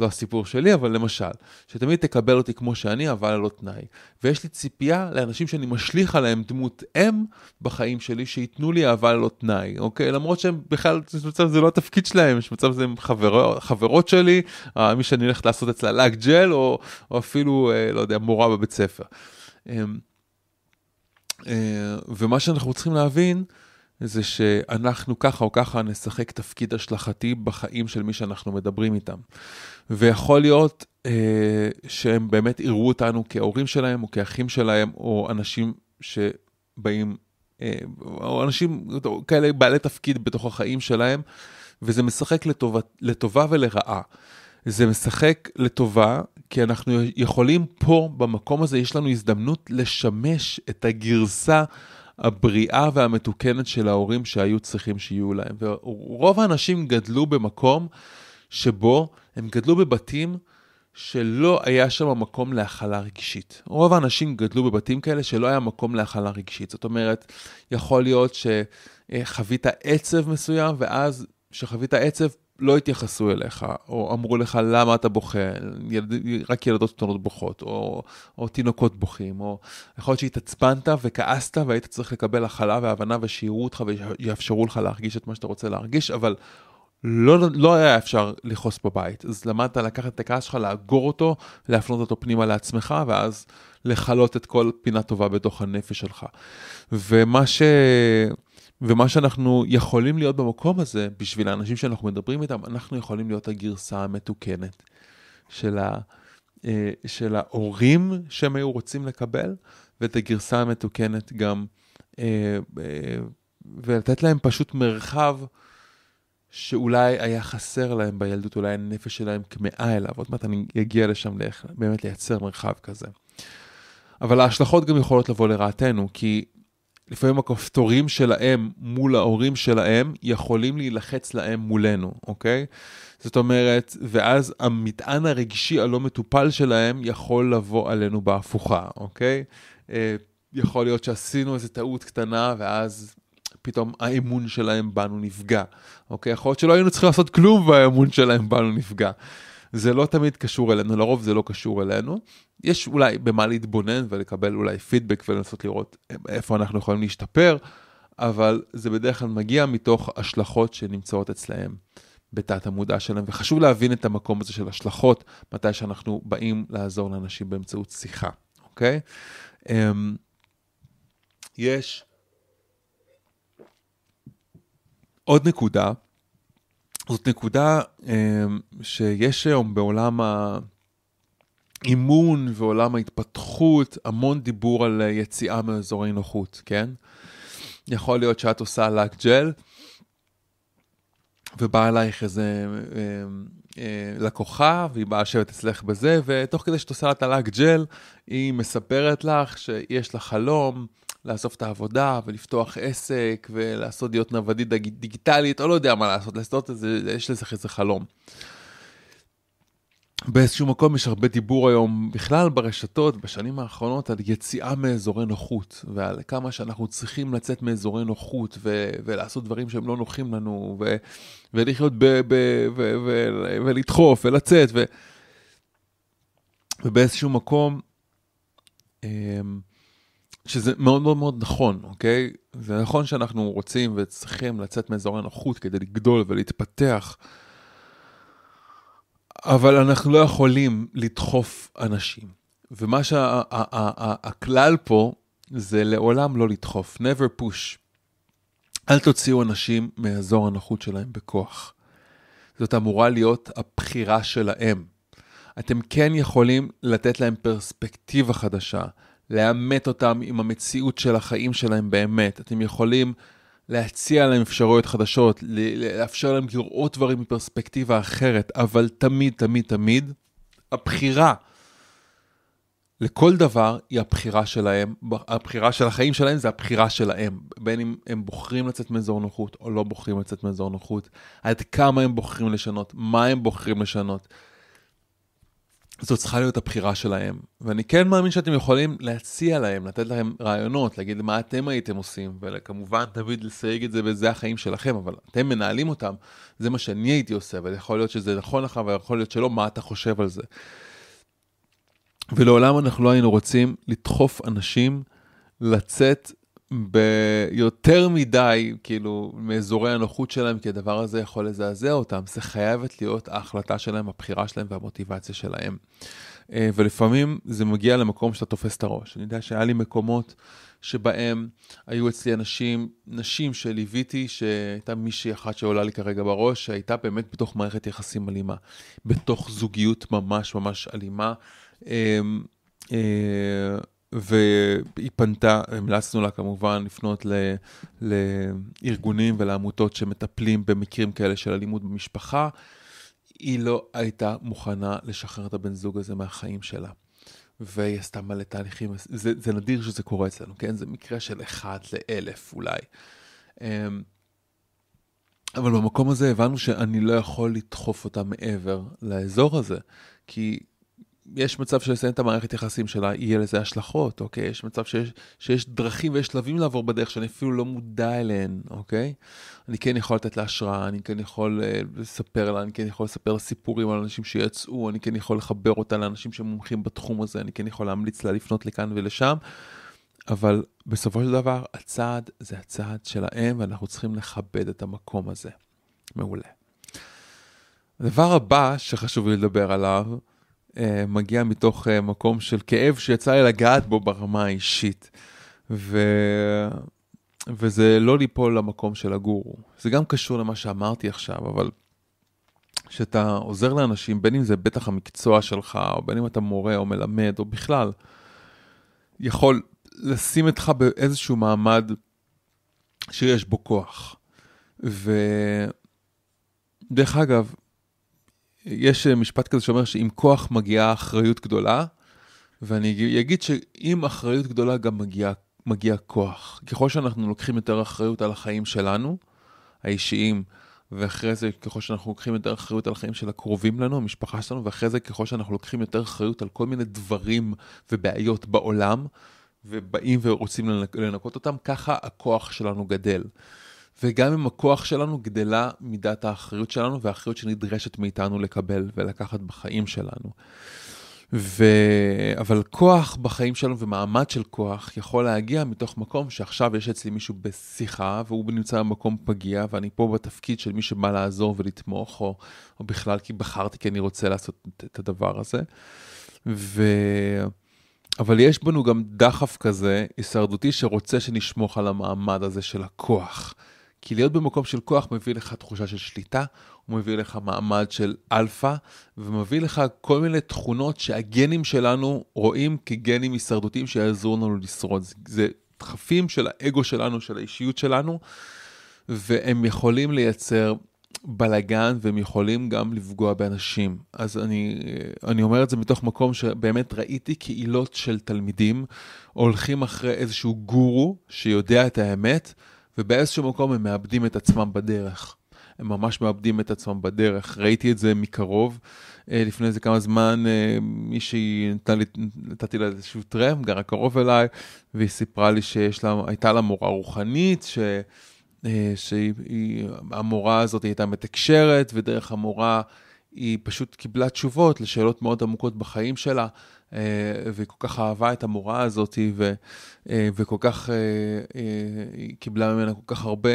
לא הסיפור שלי, אבל למשל, שתמיד תקבל אותי כמו שאני, אבל ללא תנאי. ויש לי ציפייה לאנשים שאני משליך עליהם דמות אם בחיים שלי, שייתנו לי אהבה ללא תנאי, אוקיי? למרות שהם בכלל, יש מצב זה לא התפקיד שלהם, יש מצב זה חבר, חברות שלי, אה, מי שאני הולכת לעשות אצלה לאג ג'ל, או, או אפילו, אה, לא יודע, מורה בבית ספר. אמ, אה, ומה שאנחנו צריכים להבין, זה שאנחנו ככה או ככה נשחק תפקיד השלכתי בחיים של מי שאנחנו מדברים איתם. ויכול להיות אה, שהם באמת יראו אותנו כהורים שלהם, או כאחים שלהם, או אנשים שבאים, אה, או אנשים כאלה בעלי תפקיד בתוך החיים שלהם, וזה משחק לטובה, לטובה ולרעה. זה משחק לטובה, כי אנחנו יכולים פה, במקום הזה, יש לנו הזדמנות לשמש את הגרסה הבריאה והמתוקנת של ההורים שהיו צריכים שיהיו להם. ורוב האנשים גדלו במקום שבו הם גדלו בבתים שלא היה שם מקום להכלה רגשית. רוב האנשים גדלו בבתים כאלה שלא היה מקום להכלה רגשית. זאת אומרת, יכול להיות שחווית עצב מסוים, ואז כשחווית עצב, לא התייחסו אליך, או אמרו לך למה אתה בוכה, ילד, רק ילדות קטנות בוכות, או, או תינוקות בוכים, או יכול להיות שהתעצבנת וכעסת והיית צריך לקבל הכלה והבנה ושיראו אותך ויאפשרו לך להרגיש את מה שאתה רוצה להרגיש, אבל לא, לא היה אפשר לכעוס בבית. אז למדת לקחת את הכעס שלך, לאגור אותו, להפנות אותו פנימה לעצמך, ואז לכלות את כל פינה טובה בתוך הנפש שלך. ומה ש... ומה שאנחנו יכולים להיות במקום הזה, בשביל האנשים שאנחנו מדברים איתם, אנחנו יכולים להיות הגרסה המתוקנת של, ה, אה, של ההורים שהם היו רוצים לקבל, ואת הגרסה המתוקנת גם, אה, אה, ולתת להם פשוט מרחב שאולי היה חסר להם בילדות, אולי הנפש שלהם כמאה אליו. עוד מעט אני אגיע לשם באמת לייצר מרחב כזה. אבל ההשלכות גם יכולות לבוא לרעתנו, כי לפעמים הכפתורים שלהם מול ההורים שלהם יכולים להילחץ להם מולנו, אוקיי? זאת אומרת, ואז המטען הרגשי הלא מטופל שלהם יכול לבוא עלינו בהפוכה, אוקיי? אה, יכול להיות שעשינו איזו טעות קטנה ואז פתאום האמון שלהם בנו נפגע, אוקיי? יכול להיות שלא היינו צריכים לעשות כלום והאמון שלהם בנו נפגע. זה לא תמיד קשור אלינו, לרוב זה לא קשור אלינו. יש אולי במה להתבונן ולקבל אולי פידבק ולנסות לראות איפה אנחנו יכולים להשתפר, אבל זה בדרך כלל מגיע מתוך השלכות שנמצאות אצלהם בתת המודע שלהם, וחשוב להבין את המקום הזה של השלכות, מתי שאנחנו באים לעזור לאנשים באמצעות שיחה, אוקיי? אמ, יש עוד נקודה, זאת נקודה אמ, שיש היום בעולם האימון ועולם ההתפתחות המון דיבור על יציאה מאזורי נוחות, כן? יכול להיות שאת עושה לק ג'ל, ובאה אלייך איזה אמ, אה, לקוחה, והיא באה לשבת אצלך בזה, ותוך כדי שאת עושה לה את הלק ג'ל, היא מספרת לך שיש לה חלום לאסוף את העבודה ולפתוח עסק ולעשות להיות נוודית דיגיטלית, או לא יודע מה לעשות, לעשות את זה, יש לזה איזה חלום. באיזשהו מקום יש הרבה דיבור היום בכלל ברשתות בשנים האחרונות על יציאה מאזורי נוחות ועל כמה שאנחנו צריכים לצאת מאזורי נוחות ו- ולעשות דברים שהם לא נוחים לנו ו- ולחיות ב- ב- ו- ו- ולדחוף ולצאת ו- ובאיזשהו מקום אמ, שזה מאוד מאוד מאוד נכון, אוקיי? זה נכון שאנחנו רוצים וצריכים לצאת מאזור הנוחות כדי לגדול ולהתפתח, אבל אנחנו לא יכולים לדחוף אנשים. ומה שהכלל פה זה לעולם לא לדחוף, never push. אל תוציאו אנשים מאזור הנוחות שלהם בכוח. זאת אמורה להיות הבחירה שלהם. אתם כן יכולים לתת להם פרספקטיבה חדשה, לאמת אותם עם המציאות של החיים שלהם באמת. אתם יכולים להציע להם אפשרויות חדשות, לאפשר להם לראות דברים מפרספקטיבה אחרת, אבל תמיד, תמיד, תמיד, הבחירה לכל דבר היא הבחירה שלהם, הבחירה של החיים שלהם זה הבחירה שלהם, בין אם הם בוחרים לצאת מאזור נוחות או לא בוחרים לצאת מאזור נוחות, עד כמה הם בוחרים לשנות, מה הם בוחרים לשנות. זאת צריכה להיות הבחירה שלהם. ואני כן מאמין שאתם יכולים להציע להם, לתת להם רעיונות, להגיד מה אתם הייתם עושים, וכמובן תמיד לסייג את זה בזה החיים שלכם, אבל אתם מנהלים אותם, זה מה שאני הייתי עושה, ויכול להיות שזה נכון לך ויכול להיות שלא, מה אתה חושב על זה. ולעולם אנחנו לא היינו רוצים לדחוף אנשים לצאת ביותר מדי, כאילו, מאזורי הנוחות שלהם, כי הדבר הזה יכול לזעזע אותם. זה חייבת להיות ההחלטה שלהם, הבחירה שלהם והמוטיבציה שלהם. אה, ולפעמים זה מגיע למקום שאתה תופס את הראש. אני יודע שהיה לי מקומות שבהם היו אצלי אנשים, נשים שליוויתי, שהייתה מישהי אחת שעולה לי כרגע בראש, שהייתה באמת בתוך מערכת יחסים אלימה, בתוך זוגיות ממש ממש אלימה. והיא פנתה, המלצנו לה כמובן לפנות ל, לארגונים ולעמותות שמטפלים במקרים כאלה של אלימות במשפחה. היא לא הייתה מוכנה לשחרר את הבן זוג הזה מהחיים שלה. והיא עשתה מלא תהליכים, זה, זה נדיר שזה קורה אצלנו, כן? זה מקרה של אחד לאלף אולי. אמ, אבל במקום הזה הבנו שאני לא יכול לדחוף אותה מעבר לאזור הזה, כי יש מצב שלסיים את המערכת יחסים שלה, יהיה לזה השלכות, אוקיי? יש מצב שיש, שיש דרכים ויש שלבים לעבור בדרך שאני אפילו לא מודע אליהן, אוקיי? אני כן יכול לתת לה השראה, אני כן יכול uh, לספר לה, אני כן יכול לספר סיפורים על אנשים שיצאו, אני כן יכול לחבר אותה לאנשים שמומחים בתחום הזה, אני כן יכול להמליץ לה לפנות לכאן ולשם, אבל בסופו של דבר, הצעד זה הצעד שלהם, ואנחנו צריכים לכבד את המקום הזה. מעולה. הדבר הבא שחשוב לי לדבר עליו, אה, מגיע מתוך אה, מקום של כאב שיצא לי לגעת בו ברמה האישית. ו... וזה לא ליפול למקום של הגורו. זה גם קשור למה שאמרתי עכשיו, אבל כשאתה עוזר לאנשים, בין אם זה בטח המקצוע שלך, או בין אם אתה מורה או מלמד, או בכלל, יכול לשים אותך באיזשהו מעמד שיש בו כוח. ודרך אגב, יש אה, משפט כזה שאומר שעם כוח מגיעה אחריות גדולה, ואני אגיד שעם אחריות גדולה גם מגיע, מגיע כוח. ככל שאנחנו לוקחים יותר אחריות על החיים שלנו, האישיים, ואחרי זה ככל שאנחנו לוקחים יותר אחריות על החיים של הקרובים לנו, המשפחה שלנו, ואחרי זה ככל שאנחנו לוקחים יותר אחריות על כל מיני דברים ובעיות בעולם, ובאים ורוצים לנקות אותם, ככה הכוח שלנו גדל. וגם אם הכוח שלנו גדלה מידת האחריות שלנו והאחריות שנדרשת מאיתנו לקבל ולקחת בחיים שלנו. ו... אבל כוח בחיים שלנו ומעמד של כוח יכול להגיע מתוך מקום שעכשיו יש אצלי מישהו בשיחה והוא נמצא במקום פגיע ואני פה בתפקיד של מי שבא לעזור ולתמוך או, או בכלל כי בחרתי כי אני רוצה לעשות את הדבר הזה. ו... אבל יש בנו גם דחף כזה הישרדותי שרוצה שנשמור על המעמד הזה של הכוח. כי להיות במקום של כוח מביא לך תחושה של שליטה, הוא מביא לך מעמד של אלפא, ומביא לך כל מיני תכונות שהגנים שלנו רואים כגנים הישרדותיים שיעזרו לנו לשרוד. זה דחפים של האגו שלנו, של האישיות שלנו, והם יכולים לייצר בלגן והם יכולים גם לפגוע באנשים. אז אני, אני אומר את זה מתוך מקום שבאמת ראיתי קהילות של תלמידים הולכים אחרי איזשהו גורו שיודע את האמת, ובאיזשהו מקום הם מאבדים את עצמם בדרך. הם ממש מאבדים את עצמם בדרך. ראיתי את זה מקרוב. אה, לפני איזה כמה זמן אה, מישהי, נתתי לה איזשהו טרם, גרה קרוב אליי, והיא סיפרה לי שהייתה לה מורה רוחנית, ש... אה, שהמורה הזאת הייתה מתקשרת, ודרך המורה היא פשוט קיבלה תשובות לשאלות מאוד עמוקות בחיים שלה, אה, והיא כל כך אהבה את המורה הזאת, ו, אה, וכל כך, אה, היא קיבלה ממנה כל כך הרבה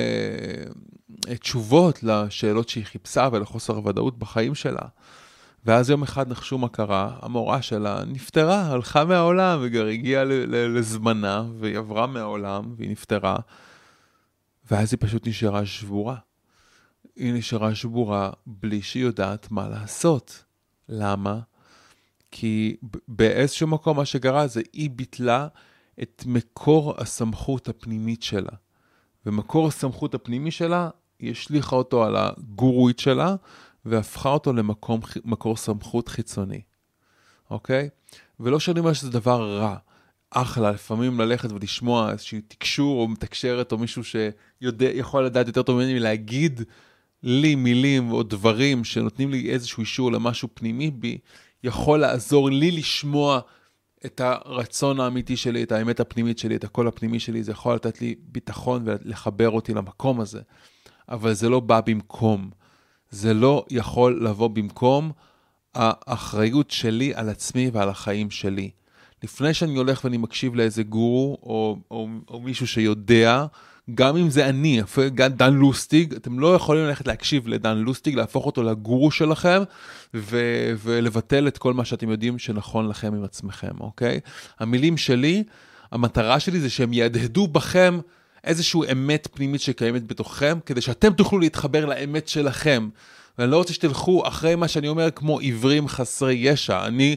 תשובות לשאלות שהיא חיפשה ולחוסר הוודאות בחיים שלה. ואז יום אחד נחשו מה קרה, המורה שלה נפטרה, הלכה מהעולם, וכבר הגיעה לזמנה, והיא עברה מהעולם, והיא נפטרה, ואז היא פשוט נשארה שבורה. היא נשארה שבורה בלי שהיא יודעת מה לעשות. למה? כי באיזשהו מקום מה שקרה זה היא ביטלה את מקור הסמכות הפנימית שלה. ומקור הסמכות הפנימי שלה, היא השליכה אותו על הגורואית שלה, והפכה אותו למקור סמכות חיצוני, אוקיי? ולא שאני אומר שזה דבר רע. אחלה, לפעמים ללכת ולשמוע איזשהו תקשור או מתקשרת או מישהו שיכול לדעת יותר טוב ממני להגיד לי מילים או דברים שנותנים לי איזשהו אישור למשהו פנימי בי, יכול לעזור לי לשמוע את הרצון האמיתי שלי, את האמת הפנימית שלי, את הקול הפנימי שלי, זה יכול לתת לי ביטחון ולחבר אותי למקום הזה. אבל זה לא בא במקום. זה לא יכול לבוא במקום האחריות שלי על עצמי ועל החיים שלי. לפני שאני הולך ואני מקשיב לאיזה גורו או, או, או מישהו שיודע, גם אם זה אני, דן לוסטיג, אתם לא יכולים ללכת להקשיב לדן לוסטיג, להפוך אותו לגורו שלכם ו- ולבטל את כל מה שאתם יודעים שנכון לכם עם עצמכם, אוקיי? המילים שלי, המטרה שלי זה שהם יהדהדו בכם איזושהי אמת פנימית שקיימת בתוככם, כדי שאתם תוכלו להתחבר לאמת שלכם. ואני לא רוצה שתלכו אחרי מה שאני אומר כמו עיוורים חסרי ישע. אני...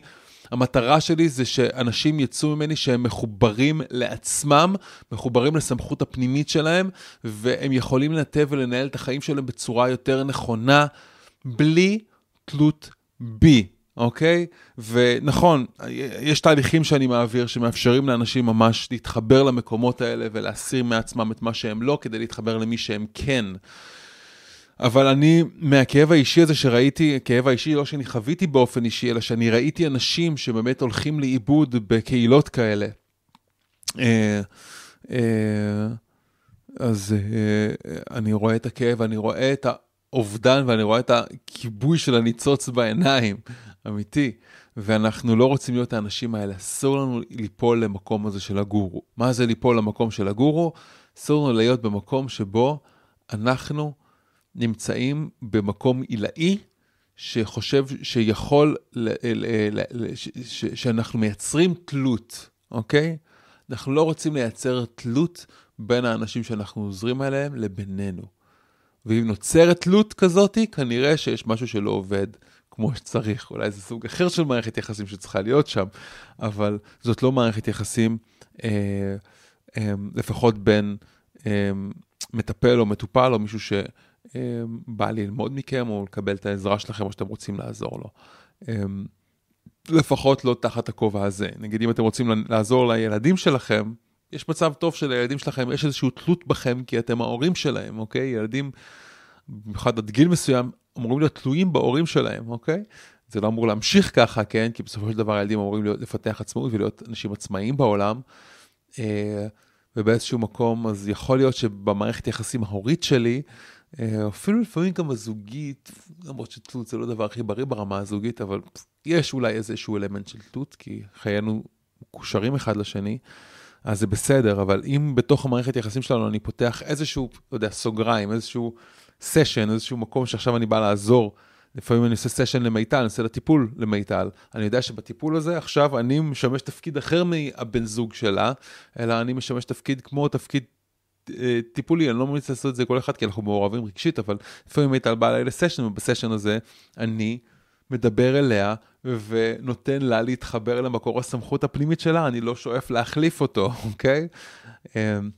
המטרה שלי זה שאנשים יצאו ממני שהם מחוברים לעצמם, מחוברים לסמכות הפנימית שלהם, והם יכולים לנתב ולנהל את החיים שלהם בצורה יותר נכונה, בלי תלות בי. אוקיי? ונכון, יש תהליכים שאני מעביר שמאפשרים לאנשים ממש להתחבר למקומות האלה ולהסיר מעצמם את מה שהם לא, כדי להתחבר למי שהם כן. אבל אני, מהכאב האישי הזה שראיתי, כאב האישי לא שאני חוויתי באופן אישי, אלא שאני ראיתי אנשים שבאמת הולכים לאיבוד בקהילות כאלה. אה, אה, אז אה, אני רואה את הכאב, אני רואה את האובדן ואני רואה את הכיבוי של הניצוץ בעיניים, אמיתי. ואנחנו לא רוצים להיות האנשים האלה, אסור לנו ליפול למקום הזה של הגורו. מה זה ליפול למקום של הגורו? אסור לנו להיות במקום שבו אנחנו נמצאים במקום עילאי, שחושב שיכול, ל, ל, ל, ש, ש, שאנחנו מייצרים תלות, אוקיי? אנחנו לא רוצים לייצר תלות בין האנשים שאנחנו עוזרים אליהם לבינינו. ואם נוצרת תלות כזאת, כנראה שיש משהו שלא עובד כמו שצריך. אולי זה סוג אחר של מערכת יחסים שצריכה להיות שם, אבל זאת לא מערכת יחסים, אה, אה, לפחות בין אה, מטפל או מטופל או מישהו ש... אמ, בא ללמוד מכם או לקבל את העזרה שלכם או שאתם רוצים לעזור לו. אמ, לפחות לא תחת הכובע הזה. נגיד אם אתם רוצים לעזור לילדים שלכם, יש מצב טוב שלילדים שלכם יש איזושהי תלות בכם כי אתם ההורים שלהם, אוקיי? ילדים, במיוחד עד גיל מסוים, אמורים להיות תלויים בהורים שלהם, אוקיי? זה לא אמור להמשיך ככה, כן? כי בסופו של דבר הילדים אמורים להיות, לפתח עצמאות ולהיות אנשים עצמאיים בעולם. אה, ובאיזשהו מקום, אז יכול להיות שבמערכת יחסים ההורית שלי, אפילו לפעמים גם הזוגית, למרות שתלות זה לא הדבר הכי בריא ברמה הזוגית, אבל יש אולי איזשהו אלמנט של תלות, כי חיינו מקושרים אחד לשני, אז זה בסדר, אבל אם בתוך המערכת יחסים שלנו אני פותח איזשהו, לא יודע, סוגריים, איזשהו סשן, איזשהו מקום שעכשיו אני בא לעזור, לפעמים אני עושה סשן למיטל, אני עושה לה טיפול למיטל. אני יודע שבטיפול הזה עכשיו אני משמש תפקיד אחר מהבן זוג שלה, אלא אני משמש תפקיד כמו תפקיד אה, טיפולי, אני לא ממליץ לעשות את זה כל אחד כי אנחנו מעורבים רגשית, אבל לפעמים הייתה באה אליי לסשן, ובסשן הזה אני מדבר אליה ונותן לה להתחבר למקור הסמכות הפנימית שלה, אני לא שואף להחליף אותו, [LAUGHS] אוקיי? אמ,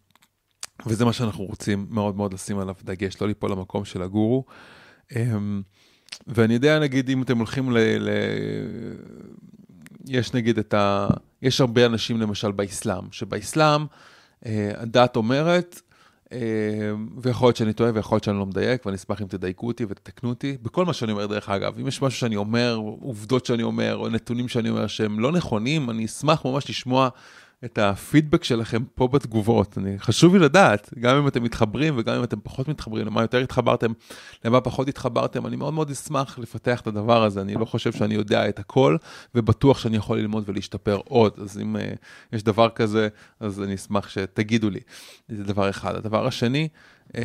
וזה מה שאנחנו רוצים מאוד מאוד לשים עליו דגש, לא ליפול למקום של הגורו. אמ, ואני יודע, נגיד, אם אתם הולכים ל... ל... יש נגיד את ה... יש הרבה אנשים למשל באסלאם, שבאסלאם אה, הדת אומרת, אה, ויכול להיות שאני טועה ויכול להיות שאני לא מדייק, ואני אשמח אם תדייקו אותי ותתקנו אותי, בכל מה שאני אומר דרך אגב, אם יש משהו שאני אומר, עובדות שאני אומר, או נתונים שאני אומר שהם לא נכונים, אני אשמח ממש לשמוע את הפידבק שלכם פה בתגובות. אני, חשוב לי לדעת, גם אם אתם מתחברים וגם אם אתם פחות מתחברים, למה יותר התחברתם, למה פחות התחברתם, אני מאוד מאוד אשמח לפתח את הדבר הזה. אני לא חושב שאני יודע את הכל, ובטוח שאני יכול ללמוד ולהשתפר עוד. אז אם uh, יש דבר כזה, אז אני אשמח שתגידו לי. זה דבר אחד. הדבר השני, uh,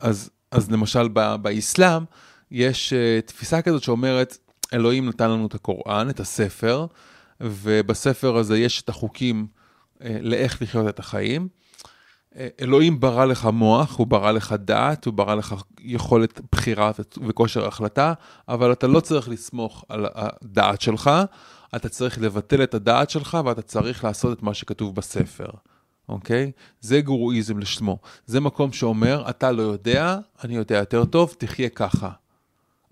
אז, אז למשל באסלאם, יש uh, תפיסה כזאת שאומרת, אלוהים נתן לנו את הקוראן, את הספר, ובספר הזה יש את החוקים לאיך לחיות את החיים. אה, אלוהים ברא לך מוח, הוא ברא לך דעת, הוא ברא לך יכולת בחירה וכושר החלטה, אבל אתה לא צריך לסמוך על הדעת שלך, אתה צריך לבטל את הדעת שלך ואתה צריך לעשות את מה שכתוב בספר, אוקיי? זה גורואיזם לשמו. זה מקום שאומר, אתה לא יודע, אני יודע יותר טוב, תחיה ככה.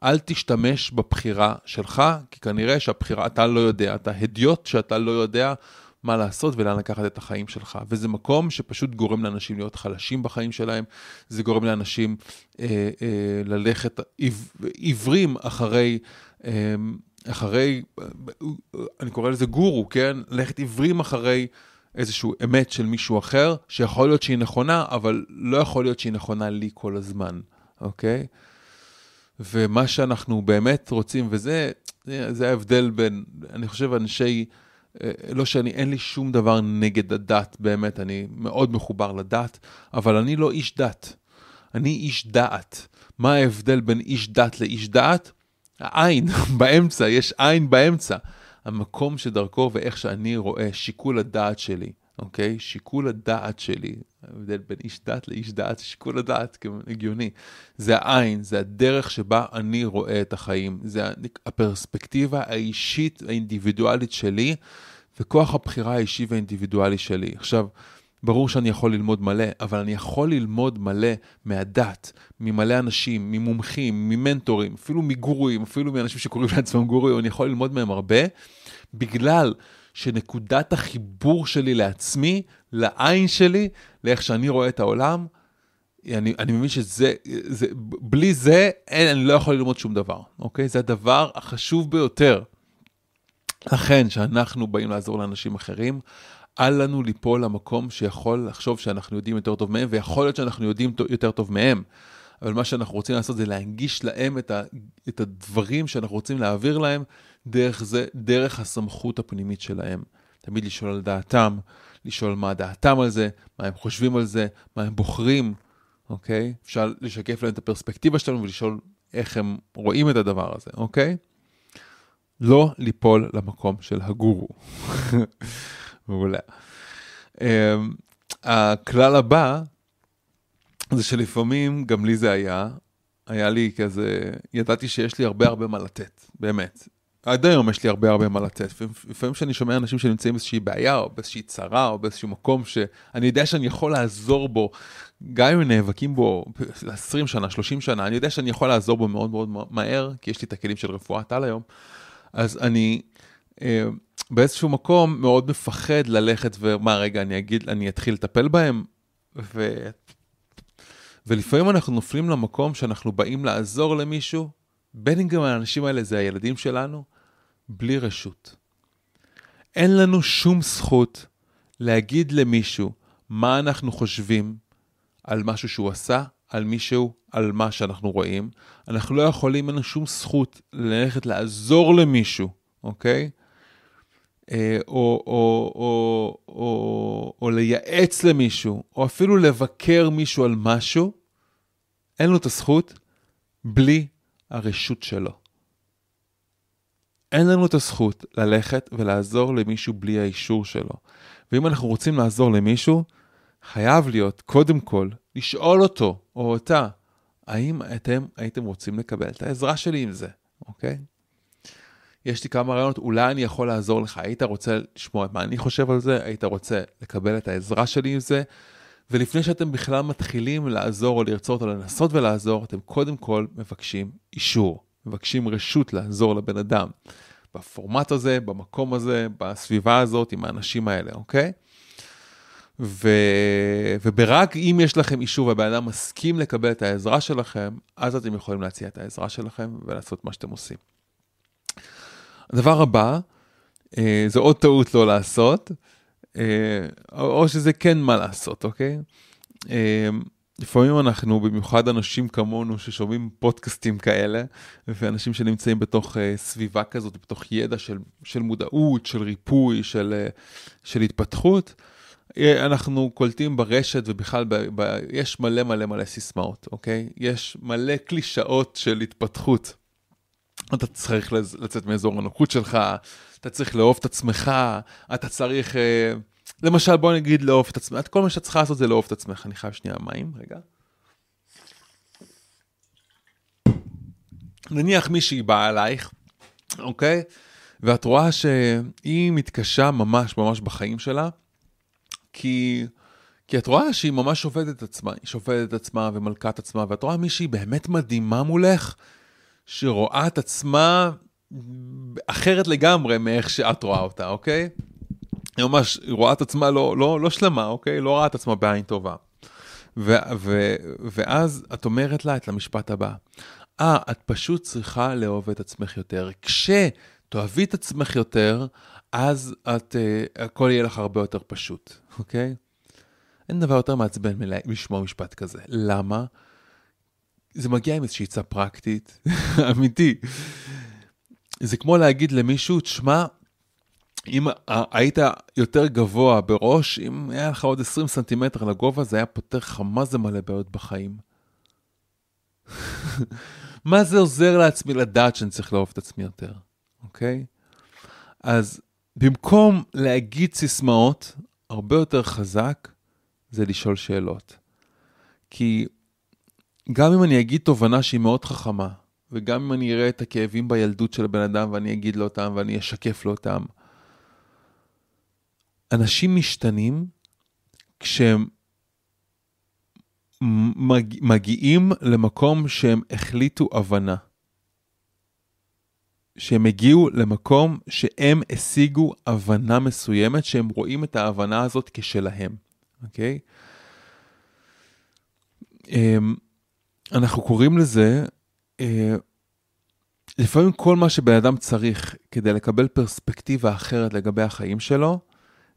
אל תשתמש בבחירה שלך, כי כנראה שהבחירה, אתה לא יודע, אתה הדיוט שאתה לא יודע מה לעשות ולאן לקחת את החיים שלך. וזה מקום שפשוט גורם לאנשים להיות חלשים בחיים שלהם, זה גורם לאנשים אה, אה, ללכת עיו, עיוורים אחרי... אה, אחרי, אני קורא לזה גורו, כן? ללכת עיוורים אחרי איזושהי אמת של מישהו אחר, שיכול להיות שהיא נכונה, אבל לא יכול להיות שהיא נכונה לי כל הזמן, אוקיי? ומה שאנחנו באמת רוצים, וזה זה ההבדל בין, אני חושב, אנשי, לא שאני, אין לי שום דבר נגד הדת, באמת, אני מאוד מחובר לדת, אבל אני לא איש דת, אני איש דעת. מה ההבדל בין איש דת לאיש דעת? העין [LAUGHS] באמצע, יש עין באמצע. המקום שדרכו ואיך שאני רואה, שיקול הדעת שלי. אוקיי? שיקול הדעת שלי, ההבדל בין איש דת לאיש דעת, שיקול הדעת, הגיוני. זה העין, זה הדרך שבה אני רואה את החיים, זה הפרספקטיבה האישית, האינדיבידואלית שלי, וכוח הבחירה האישי והאינדיבידואלי שלי. עכשיו, ברור שאני יכול ללמוד מלא, אבל אני יכול ללמוד מלא מהדת, ממלא אנשים, ממומחים, ממנטורים, אפילו מגורואים, אפילו מאנשים שקוראים לעצמם גורואים, אני יכול ללמוד מהם הרבה, בגלל שנקודת החיבור שלי לעצמי, לעין שלי, לאיך שאני רואה את העולם, אני, אני מבין שזה, זה, בלי זה, אין, אני לא יכול ללמוד שום דבר, אוקיי? זה הדבר החשוב ביותר. לכן, כשאנחנו באים לעזור לאנשים אחרים, אל לנו ליפול למקום שיכול לחשוב שאנחנו יודעים יותר טוב מהם, ויכול להיות שאנחנו יודעים יותר טוב מהם. אבל מה שאנחנו רוצים לעשות זה להנגיש להם את, ה, את הדברים שאנחנו רוצים להעביר להם דרך זה, דרך הסמכות הפנימית שלהם. תמיד לשאול על דעתם, לשאול מה דעתם על זה, מה הם חושבים על זה, מה הם בוחרים, אוקיי? אפשר לשקף להם את הפרספקטיבה שלנו ולשאול איך הם רואים את הדבר הזה, אוקיי? לא ליפול למקום של הגורו. [LAUGHS] מעולה. Um, הכלל הבא זה שלפעמים, גם לי זה היה, היה לי כזה, ידעתי שיש לי הרבה הרבה מה לתת, באמת. עד היום יש לי הרבה הרבה מה לתת. לפעמים כשאני שומע אנשים שנמצאים באיזושהי בעיה, או באיזושהי צרה, או באיזשהו מקום שאני יודע שאני יכול לעזור בו, גם אם נאבקים בו 20 שנה, 30 שנה, אני יודע שאני יכול לעזור בו מאוד מאוד מהר, כי יש לי את הכלים של רפואת על היום. אז אני אה, באיזשהו מקום מאוד מפחד ללכת ומה, רגע, אני אגיד, אני אתחיל לטפל בהם, ו... ולפעמים אנחנו נופלים למקום שאנחנו באים לעזור למישהו, בין אם גם האנשים האלה זה הילדים שלנו, בלי רשות. אין לנו שום זכות להגיד למישהו מה אנחנו חושבים על משהו שהוא עשה, על מישהו, על מה שאנחנו רואים. אנחנו לא יכולים, אין לנו שום זכות ללכת לעזור למישהו, אוקיי? אה, או, או, או, או, או לייעץ למישהו, או אפילו לבקר מישהו על משהו, אין לו את הזכות בלי הרשות שלו. אין לנו את הזכות ללכת ולעזור למישהו בלי האישור שלו. ואם אנחנו רוצים לעזור למישהו, חייב להיות, קודם כל, לשאול אותו או אותה, האם אתם הייתם רוצים לקבל את העזרה שלי עם זה, אוקיי? יש לי כמה רעיונות, אולי אני יכול לעזור לך, היית רוצה לשמוע מה אני חושב על זה, היית רוצה לקבל את העזרה שלי עם זה, ולפני שאתם בכלל מתחילים לעזור או לרצות או לנסות ולעזור, אתם קודם כל מבקשים אישור, מבקשים רשות לעזור לבן אדם. בפורמט הזה, במקום הזה, בסביבה הזאת, עם האנשים האלה, אוקיי? ו... וברק אם יש לכם אישור והבן אדם מסכים לקבל את העזרה שלכם, אז אתם יכולים להציע את העזרה שלכם ולעשות מה שאתם עושים. הדבר הבא, אה, זו עוד טעות לא לעשות, אה, או שזה כן מה לעשות, אוקיי? אה, לפעמים אנחנו, במיוחד אנשים כמונו ששומעים פודקאסטים כאלה, ואנשים שנמצאים בתוך uh, סביבה כזאת, בתוך ידע של, של מודעות, של ריפוי, של, uh, של התפתחות, אנחנו קולטים ברשת ובכלל, ב, ב, יש מלא מלא מלא סיסמאות, אוקיי? יש מלא קלישאות של התפתחות. אתה צריך לצאת מאזור הנוחות שלך, אתה צריך לאהוב את עצמך, אתה צריך... Uh, למשל, בוא נגיד לאהוב את עצמך, כל מה שאתה צריך לעשות זה לאהוב את עצמך. אני חייב שנייה מים, רגע. נניח מישהי באה אלייך, אוקיי? ואת רואה שהיא מתקשה ממש ממש בחיים שלה, כי, כי את רואה שהיא ממש עובדת את עצמה, היא שופטת את עצמה ומלכת עצמה, ואת רואה מישהי באמת מדהימה מולך, שרואה את עצמה אחרת לגמרי מאיך שאת רואה אותה, אוקיי? היא ממש רואה את עצמה לא, לא, לא שלמה, אוקיי? לא רואה את עצמה בעין טובה. ו, ו, ואז את אומרת לה את המשפט הבא, אה, ah, את פשוט צריכה לאהוב את עצמך יותר. כשתאהבי את עצמך יותר, אז את, uh, הכל יהיה לך הרבה יותר פשוט, אוקיי? אין דבר יותר מעצבן מלשמוע משפט כזה. למה? זה מגיע עם איזושהי עצה פרקטית, [LAUGHS] אמיתי. זה כמו להגיד למישהו, תשמע, אם היית יותר גבוה בראש, אם היה לך עוד 20 סנטימטר לגובה, זה היה פותר לך מה זה מלא בעיות בחיים. [LAUGHS] מה זה עוזר לעצמי לדעת שאני צריך לאהוב את עצמי יותר, אוקיי? אז במקום להגיד סיסמאות, הרבה יותר חזק זה לשאול שאלות. כי גם אם אני אגיד תובנה שהיא מאוד חכמה, וגם אם אני אראה את הכאבים בילדות של הבן אדם ואני אגיד לו אותם ואני אשקף לו אותם, אנשים משתנים כשהם מגיעים למקום שהם החליטו הבנה. שהם הגיעו למקום שהם השיגו הבנה מסוימת, שהם רואים את ההבנה הזאת כשלהם, אוקיי? אמ, אנחנו קוראים לזה, אה, לפעמים כל מה שבן אדם צריך כדי לקבל פרספקטיבה אחרת לגבי החיים שלו,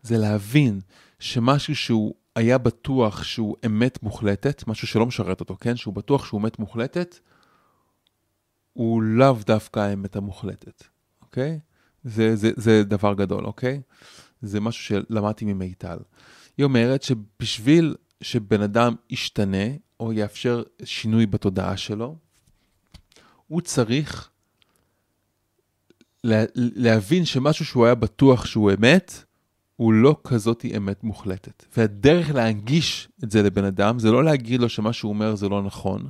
זה להבין שמשהו שהוא היה בטוח שהוא אמת מוחלטת, משהו שלא משרת אותו, כן? שהוא בטוח שהוא אמת מוחלטת, הוא לאו דווקא האמת המוחלטת, אוקיי? זה, זה, זה דבר גדול, אוקיי? זה משהו שלמדתי ממיטל. היא אומרת שבשביל שבן אדם ישתנה, או יאפשר שינוי בתודעה שלו, הוא צריך לה, להבין שמשהו שהוא היה בטוח שהוא אמת, הוא לא כזאת אמת מוחלטת. והדרך להנגיש את זה לבן אדם, זה לא להגיד לו שמה שהוא אומר זה לא נכון,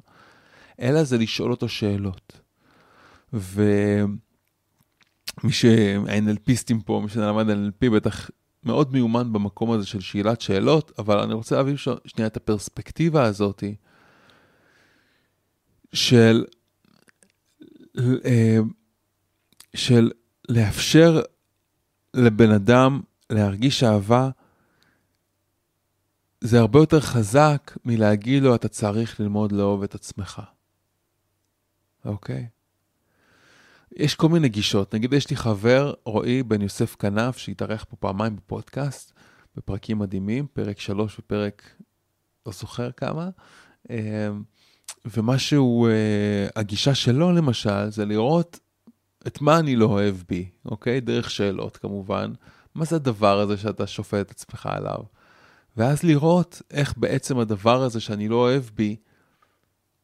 אלא זה לשאול אותו שאלות. ומי שהNLPיסטים פה, מי שלמד NLP בטח מאוד מיומן במקום הזה של שאלת שאלות, אבל אני רוצה להביא שנייה את הפרספקטיבה הזאת של, אה, של לאפשר לבן אדם להרגיש אהבה, זה הרבה יותר חזק מלהגיד לו, אתה צריך ללמוד לאהוב את עצמך. אוקיי? יש כל מיני גישות. נגיד, יש לי חבר, רועי בן יוסף כנף, שהתארח פה פעמיים בפודקאסט, בפרקים מדהימים, פרק 3 ופרק, לא זוכר כמה. אמ, ומה שהוא, אה, הגישה שלו למשל, זה לראות את מה אני לא אוהב בי, אוקיי? דרך שאלות כמובן. מה זה הדבר הזה שאתה שופט את עצמך עליו? ואז לראות איך בעצם הדבר הזה שאני לא אוהב בי,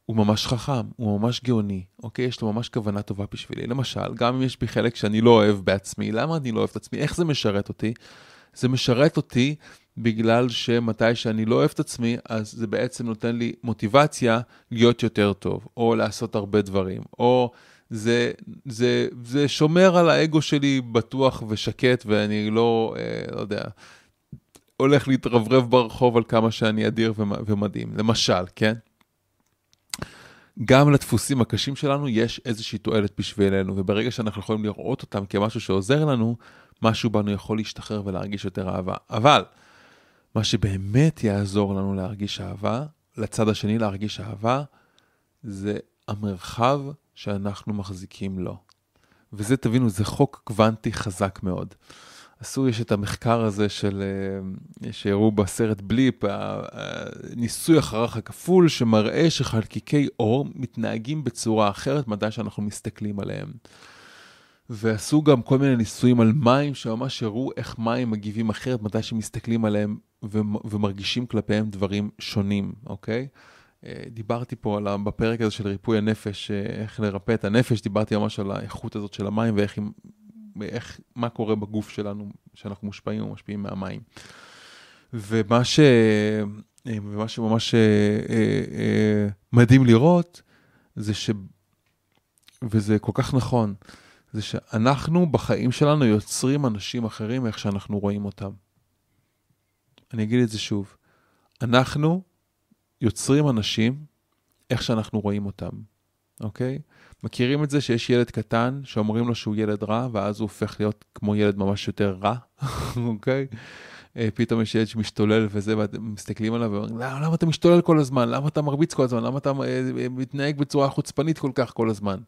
הוא ממש חכם, הוא ממש גאוני, אוקיי? יש לו ממש כוונה טובה בשבילי. למשל, גם אם יש בי חלק שאני לא אוהב בעצמי, למה אני לא אוהב את עצמי? איך זה משרת אותי? זה משרת אותי בגלל שמתי שאני לא אוהב את עצמי, אז זה בעצם נותן לי מוטיבציה להיות יותר טוב, או לעשות הרבה דברים, או זה, זה, זה שומר על האגו שלי בטוח ושקט, ואני לא, אה, לא יודע, הולך להתרברב ברחוב על כמה שאני אדיר ומדהים, למשל, כן? גם לדפוסים הקשים שלנו יש איזושהי תועלת בשבילנו, וברגע שאנחנו יכולים לראות אותם כמשהו שעוזר לנו, משהו בנו יכול להשתחרר ולהרגיש יותר אהבה. אבל, מה שבאמת יעזור לנו להרגיש אהבה, לצד השני להרגיש אהבה, זה המרחב שאנחנו מחזיקים לו. וזה, תבינו, זה חוק קוונטי חזק מאוד. עשו, יש את המחקר הזה של, אה, שהראו בסרט בליפ, הניסוי החרך הכפול, שמראה שחלקיקי אור מתנהגים בצורה אחרת מדי שאנחנו מסתכלים עליהם. ועשו גם כל מיני ניסויים על מים, שממש הראו איך מים מגיבים אחרת מתי שמסתכלים עליהם ומרגישים כלפיהם דברים שונים, אוקיי? אה, דיברתי פה על, בפרק הזה של ריפוי הנפש, אה, איך לרפא את הנפש, דיברתי ממש על האיכות הזאת של המים ואיך, איך, מה קורה בגוף שלנו, שאנחנו מושפעים או משפיעים מהמים. ומה, ש, אה, ומה שממש מדהים לראות, זה ש... וזה כל כך נכון, זה שאנחנו בחיים שלנו יוצרים אנשים אחרים איך שאנחנו רואים אותם. אני אגיד את זה שוב. אנחנו יוצרים אנשים איך שאנחנו רואים אותם, אוקיי? מכירים את זה שיש ילד קטן שאומרים לו שהוא ילד רע, ואז הוא הופך להיות כמו ילד ממש יותר רע, [LAUGHS] אוקיי? אה, פתאום יש ילד שמשתולל וזה, ואתם מסתכלים עליו ואומרים, למה, למה אתה משתולל כל הזמן? למה אתה מרביץ כל הזמן? למה אתה אה, מתנהג בצורה חוצפנית כל כך כל הזמן?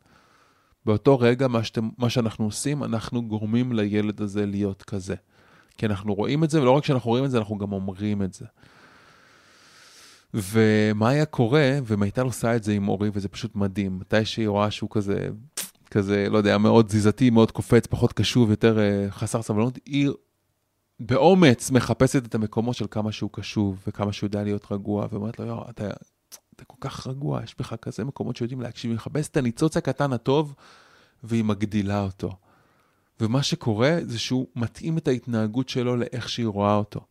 באותו רגע, מה, שאתם, מה שאנחנו עושים, אנחנו גורמים לילד הזה להיות כזה. כי אנחנו רואים את זה, ולא רק שאנחנו רואים את זה, אנחנו גם אומרים את זה. ומה היה קורה, ומיטל עושה את זה עם אורי, וזה פשוט מדהים. מתי שהיא רואה שהוא כזה, כזה, לא יודע, מאוד תזיזתי, מאוד קופץ, פחות קשוב, יותר uh, חסר סבלנות, היא באומץ מחפשת את המקומות של כמה שהוא קשוב, וכמה שהוא יודע להיות רגוע, ואומרת לו, יואו, אתה, אתה כל כך רגוע, יש בך כזה מקומות שיודעים להקשיב, היא מחפשת את הניצוץ הקטן הטוב, והיא מגדילה אותו. ומה שקורה זה שהוא מתאים את ההתנהגות שלו לאיך שהיא רואה אותו.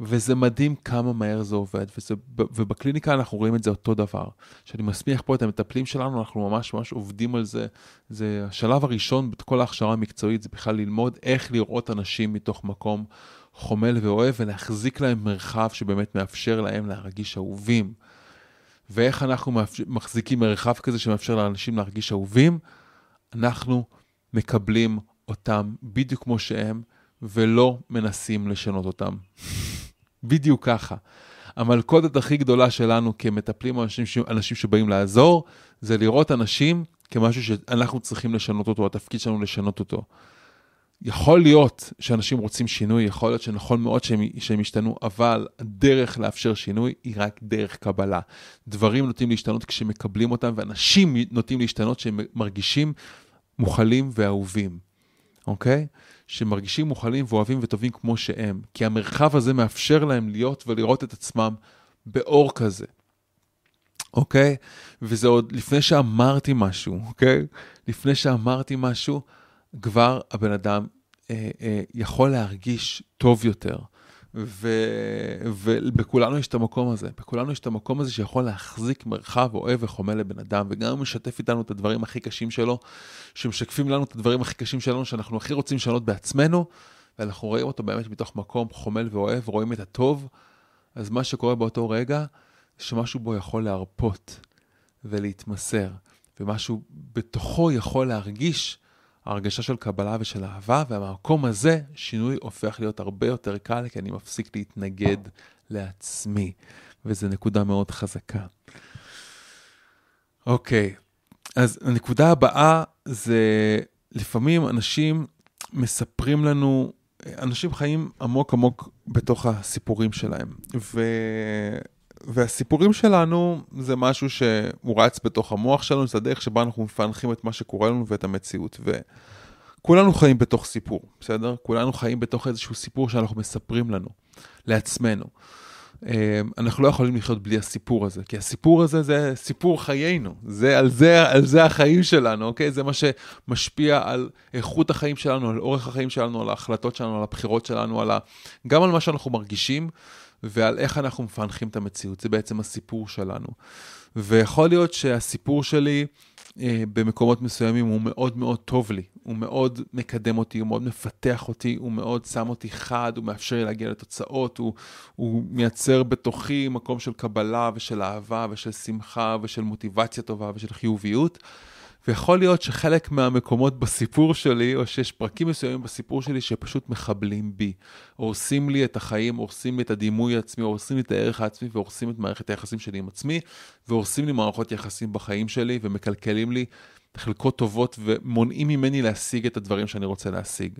וזה מדהים כמה מהר זה עובד, וזה, ובקליניקה אנחנו רואים את זה אותו דבר. כשאני מסמיך פה את המטפלים שלנו, אנחנו ממש ממש עובדים על זה. זה השלב הראשון בכל ההכשרה המקצועית, זה בכלל ללמוד איך לראות אנשים מתוך מקום חומל ואוהב, ולהחזיק להם מרחב שבאמת מאפשר להם להרגיש אהובים. ואיך אנחנו מחזיקים מרחב כזה שמאפשר לאנשים להרגיש אהובים? אנחנו מקבלים אותם בדיוק כמו שהם, ולא מנסים לשנות אותם. בדיוק ככה. המלכודת הכי גדולה שלנו כמטפלים אנשים, אנשים שבאים לעזור, זה לראות אנשים כמשהו שאנחנו צריכים לשנות אותו, התפקיד שלנו לשנות אותו. יכול להיות שאנשים רוצים שינוי, יכול להיות שנכון מאוד שהם, שהם ישתנו, אבל הדרך לאפשר שינוי היא רק דרך קבלה. דברים נוטים להשתנות כשמקבלים אותם, ואנשים נוטים להשתנות כשהם מרגישים מוכלים ואהובים, אוקיי? שמרגישים מוכלים ואוהבים וטובים כמו שהם, כי המרחב הזה מאפשר להם להיות ולראות את עצמם באור כזה, אוקיי? וזה עוד לפני שאמרתי משהו, אוקיי? לפני שאמרתי משהו, כבר הבן אדם אה, אה, יכול להרגיש טוב יותר. ובכולנו יש את המקום הזה, בכולנו יש את המקום הזה שיכול להחזיק מרחב אוהב וחומל לבן אדם, וגם הוא משתף איתנו את הדברים הכי קשים שלו, שמשקפים לנו את הדברים הכי קשים שלנו, שאנחנו הכי רוצים לשנות בעצמנו, ואנחנו רואים אותו באמת מתוך מקום חומל ואוהב, רואים את הטוב, אז מה שקורה באותו רגע, שמשהו בו יכול להרפות ולהתמסר, ומשהו בתוכו יכול להרגיש הרגשה של קבלה ושל אהבה, ומהמקום הזה שינוי הופך להיות הרבה יותר קל, כי אני מפסיק להתנגד לעצמי, וזו נקודה מאוד חזקה. אוקיי, אז הנקודה הבאה זה לפעמים אנשים מספרים לנו, אנשים חיים עמוק עמוק בתוך הסיפורים שלהם, ו... והסיפורים שלנו זה משהו שהוא רץ בתוך המוח שלנו, זה הדרך שבה אנחנו מפענחים את מה שקורה לנו ואת המציאות. וכולנו חיים בתוך סיפור, בסדר? כולנו חיים בתוך איזשהו סיפור שאנחנו מספרים לנו, לעצמנו. אה, אנחנו לא יכולים לחיות בלי הסיפור הזה, כי הסיפור הזה זה סיפור חיינו, זה על זה, על זה החיים שלנו, אוקיי? זה מה שמשפיע על איכות החיים שלנו, על אורך החיים שלנו, על ההחלטות שלנו, על הבחירות שלנו, על ה... גם על מה שאנחנו מרגישים. ועל איך אנחנו מפענחים את המציאות. זה בעצם הסיפור שלנו. ויכול להיות שהסיפור שלי אה, במקומות מסוימים הוא מאוד מאוד טוב לי, הוא מאוד מקדם אותי, הוא מאוד מפתח אותי, הוא מאוד שם אותי חד, הוא מאפשר לי להגיע לתוצאות, הוא, הוא מייצר בתוכי מקום של קבלה ושל אהבה ושל שמחה ושל מוטיבציה טובה ושל חיוביות. ויכול להיות שחלק מהמקומות בסיפור שלי, או שיש פרקים מסוימים בסיפור שלי שפשוט מחבלים בי. הורסים לי את החיים, הורסים לי את הדימוי העצמי, הורסים לי את הערך העצמי, והורסים את מערכת היחסים שלי עם עצמי, והורסים לי מערכות יחסים בחיים שלי, ומקלקלים לי חלקות טובות, ומונעים ממני להשיג את הדברים שאני רוצה להשיג.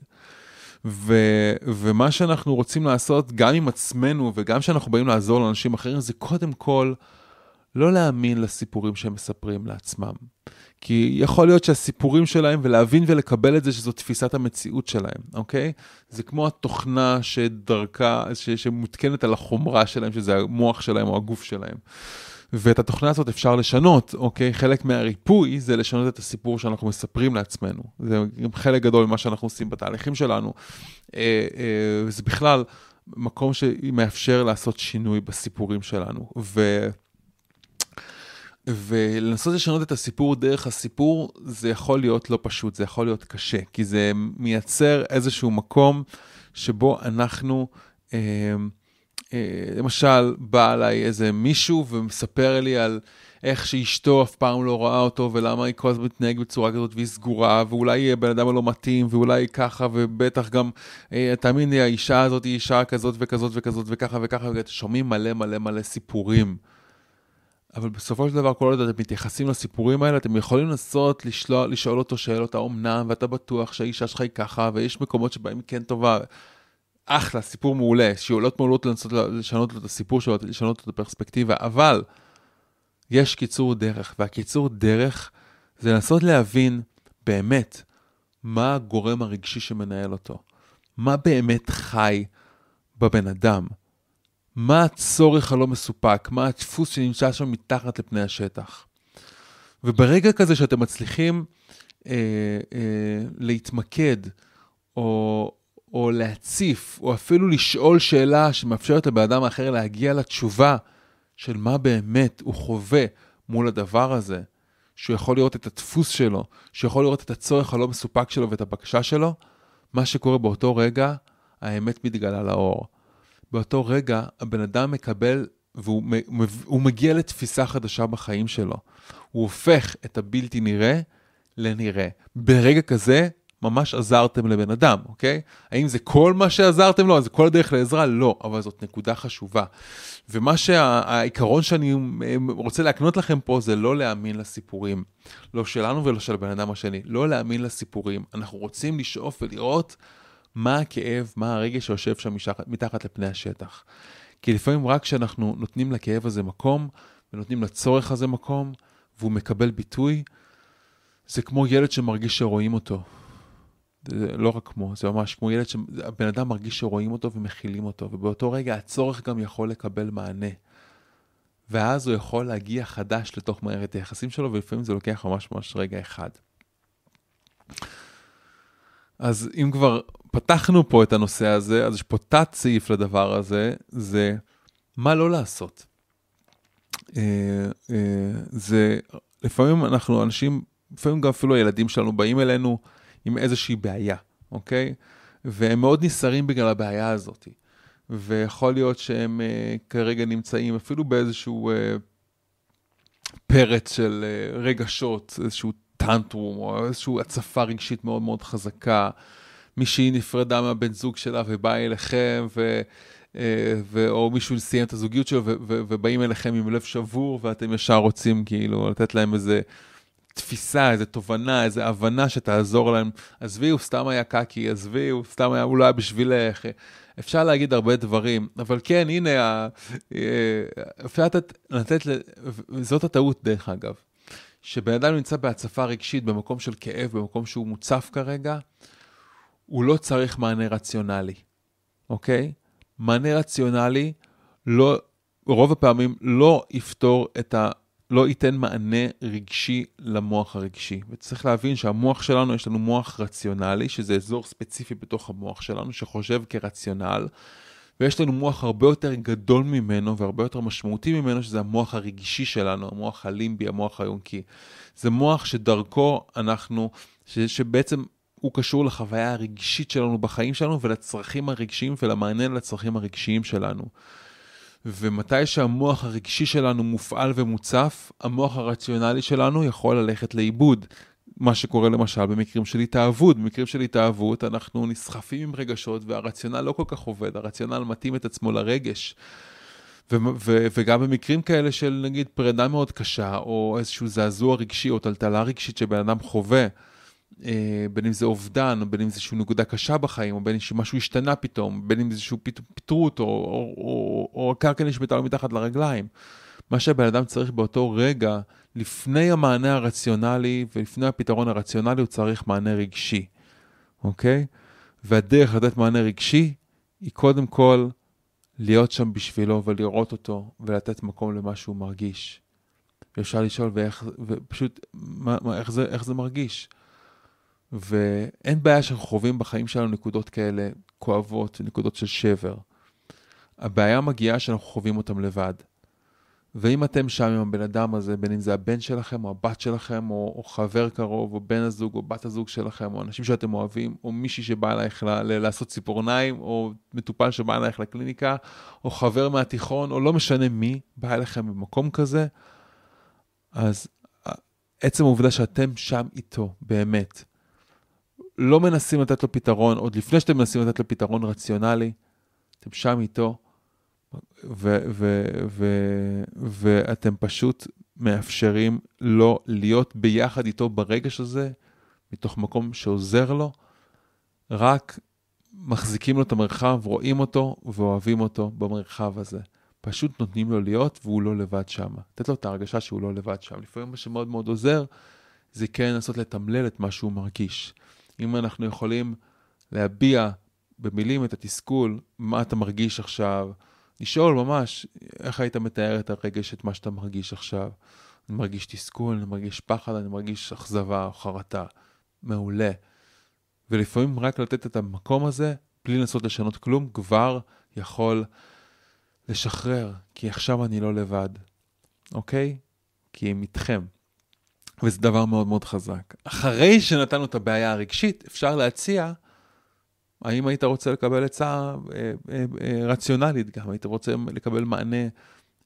ו, ומה שאנחנו רוצים לעשות, גם עם עצמנו וגם כשאנחנו באים לעזור לאנשים אחרים, זה קודם כל לא להאמין לסיפורים שהם מספרים לעצמם. כי יכול להיות שהסיפורים שלהם, ולהבין ולקבל את זה שזו תפיסת המציאות שלהם, אוקיי? זה כמו התוכנה שדרכה, שמותקנת על החומרה שלהם, שזה המוח שלהם או הגוף שלהם. ואת התוכנה הזאת אפשר לשנות, אוקיי? חלק מהריפוי זה לשנות את הסיפור שאנחנו מספרים לעצמנו. זה גם חלק גדול ממה שאנחנו עושים בתהליכים שלנו. אה, אה, זה בכלל מקום שמאפשר לעשות שינוי בסיפורים שלנו. ו... ולנסות לשנות את הסיפור דרך הסיפור, זה יכול להיות לא פשוט, זה יכול להיות קשה, כי זה מייצר איזשהו מקום שבו אנחנו, אה, אה, למשל, בא אליי איזה מישהו ומספר לי על איך שאשתו אף פעם לא ראה אותו, ולמה היא כל הזמן מתנהגת בצורה כזאת והיא סגורה, ואולי בן אדם לא מתאים, ואולי ככה, ובטח גם, אה, תאמין לי, האישה הזאת היא אישה כזאת וכזאת וכזאת וככה וככה, ואתם שומעים מלא מלא מלא סיפורים. אבל בסופו של דבר, כל עוד אתם מתייחסים לסיפורים האלה, אתם יכולים לנסות לשאול, לשאול אותו שאלות האומנם, ואתה בטוח שהאישה שלך היא ככה, ויש מקומות שבהם היא כן טובה. אחלה, סיפור מעולה, שאלות מעולות לנסות לשנות לו את הסיפור שלו, לשנות לו את הפרספקטיבה, אבל יש קיצור דרך, והקיצור דרך זה לנסות להבין באמת מה הגורם הרגשי שמנהל אותו, מה באמת חי בבן אדם. מה הצורך הלא מסופק, מה הדפוס שנמצא שם מתחת לפני השטח. וברגע כזה שאתם מצליחים אה, אה, להתמקד, או, או להציף, או אפילו לשאול שאלה שמאפשרת לבן אדם האחר להגיע לתשובה של מה באמת הוא חווה מול הדבר הזה, שהוא יכול לראות את הדפוס שלו, שהוא יכול לראות את הצורך הלא מסופק שלו ואת הבקשה שלו, מה שקורה באותו רגע, האמת מתגלה לאור. באותו רגע הבן אדם מקבל והוא מגיע לתפיסה חדשה בחיים שלו. הוא הופך את הבלתי נראה לנראה. ברגע כזה ממש עזרתם לבן אדם, אוקיי? האם זה כל מה שעזרתם לו? אז זה כל הדרך לעזרה? לא, אבל זאת נקודה חשובה. ומה שהעיקרון שאני רוצה להקנות לכם פה זה לא להאמין לסיפורים. לא שלנו ולא של הבן אדם השני. לא להאמין לסיפורים. אנחנו רוצים לשאוף ולראות מה הכאב, מה הרגש שיושב שם מתחת לפני השטח. כי לפעמים רק כשאנחנו נותנים לכאב הזה מקום, ונותנים לצורך הזה מקום, והוא מקבל ביטוי, זה כמו ילד שמרגיש שרואים אותו. זה לא רק כמו, זה ממש כמו ילד שהבן אדם מרגיש שרואים אותו ומכילים אותו, ובאותו רגע הצורך גם יכול לקבל מענה. ואז הוא יכול להגיע חדש לתוך מערכת היחסים שלו, ולפעמים זה לוקח ממש ממש רגע אחד. אז אם כבר פתחנו פה את הנושא הזה, אז יש פה תת סעיף לדבר הזה, זה מה לא לעשות. אה, אה, זה, לפעמים אנחנו אנשים, לפעמים גם אפילו הילדים שלנו באים אלינו עם איזושהי בעיה, אוקיי? והם מאוד נסערים בגלל הבעיה הזאת. ויכול להיות שהם uh, כרגע נמצאים אפילו באיזשהו פרץ של רגשות, איזשהו טנטרום או איזושהי הצפה רגשית מאוד מאוד חזקה. מישהי נפרדה מהבן זוג שלה ובאה אליכם, ו, אה, ו, או מישהו סיים את הזוגיות שלו ו, ו, ובאים אליכם עם לב שבור, ואתם ישר רוצים כאילו לתת להם איזה תפיסה, איזה תובנה, איזה הבנה שתעזור להם. עזבי, הוא סתם היה קקי, עזבי, הוא סתם היה, הוא לא היה בשבילך. אפשר להגיד הרבה דברים, אבל כן, הנה, אה, אפשר לתת, לתת, זאת הטעות דרך אגב. שבן אדם נמצא בהצפה רגשית, במקום של כאב, במקום שהוא מוצף כרגע, הוא לא צריך מענה רציונלי, אוקיי? מענה רציונלי לא, רוב הפעמים לא יפתור את ה... לא ייתן מענה רגשי למוח הרגשי. וצריך להבין שהמוח שלנו, יש לנו מוח רציונלי, שזה אזור ספציפי בתוך המוח שלנו, שחושב כרציונל, ויש לנו מוח הרבה יותר גדול ממנו והרבה יותר משמעותי ממנו, שזה המוח הרגשי שלנו, המוח הלימבי, המוח היונקי. זה מוח שדרכו אנחנו, ש, שבעצם הוא קשור לחוויה הרגשית שלנו בחיים שלנו ולצרכים הרגשיים ולמענה לצרכים הרגשיים שלנו. ומתי שהמוח הרגשי שלנו מופעל ומוצף, המוח הרציונלי שלנו יכול ללכת לאיבוד. מה שקורה למשל במקרים של התאהבות. במקרים של התאהבות אנחנו נסחפים עם רגשות והרציונל לא כל כך עובד, הרציונל מתאים את עצמו לרגש. ו- ו- וגם במקרים כאלה של נגיד פרידה מאוד קשה, או איזשהו זעזוע רגשי או טלטלה רגשית שבן אדם חווה, בין אם זה אובדן, או בין אם זה איזושהי נקודה קשה בחיים, או בין אם משהו השתנה פתאום, בין אם זה איזשהו פיטרו אותו, או, או, או, או הקרקע נשבתה לו מתחת לרגליים. מה שהבן אדם צריך באותו רגע, לפני המענה הרציונלי ולפני הפתרון הרציונלי, הוא צריך מענה רגשי, אוקיי? והדרך לתת מענה רגשי היא קודם כל להיות שם בשבילו ולראות אותו ולתת מקום למה שהוא מרגיש. ואפשר לשאול, ואיך, ופשוט, מה, מה, איך, זה, איך זה מרגיש? ואין בעיה שאנחנו חווים בחיים שלנו נקודות כאלה כואבות, נקודות של שבר. הבעיה מגיעה שאנחנו חווים אותם לבד. ואם אתם שם עם הבן אדם הזה, בין אם זה הבן שלכם, או הבת שלכם, או, או חבר קרוב, או בן הזוג, או בת הזוג שלכם, או אנשים שאתם אוהבים, או מישהי שבא אלייך לעשות ציפורניים, או מטופל שבא אלייך לקליניקה, או חבר מהתיכון, או לא משנה מי, בא אליכם במקום כזה, אז עצם העובדה שאתם שם איתו, באמת, לא מנסים לתת לו פתרון, עוד לפני שאתם מנסים לתת לו פתרון רציונלי, אתם שם איתו, ואתם פשוט מאפשרים לו להיות ביחד איתו ברגש הזה, מתוך מקום שעוזר לו, רק מחזיקים לו את המרחב, רואים אותו ואוהבים אותו במרחב הזה. פשוט נותנים לו להיות והוא לא לבד שם. לתת לו את ההרגשה שהוא לא לבד שם. לפעמים מה שמאוד מאוד עוזר, זה כן לנסות לתמלל את מה שהוא מרגיש. אם אנחנו יכולים להביע במילים את התסכול, מה אתה מרגיש עכשיו, לשאול ממש, איך היית מתאר את הרגש, את מה שאתה מרגיש עכשיו? אני מרגיש תסכול, אני מרגיש פחד, אני מרגיש אכזבה או חרטה. מעולה. ולפעמים רק לתת את המקום הזה, בלי לנסות לשנות כלום, כבר יכול לשחרר, כי עכשיו אני לא לבד, אוקיי? כי הם איתכם. וזה דבר מאוד מאוד חזק. אחרי שנתנו את הבעיה הרגשית, אפשר להציע, האם היית רוצה לקבל עצה אה, אה, אה, רציונלית גם, היית רוצה לקבל מענה,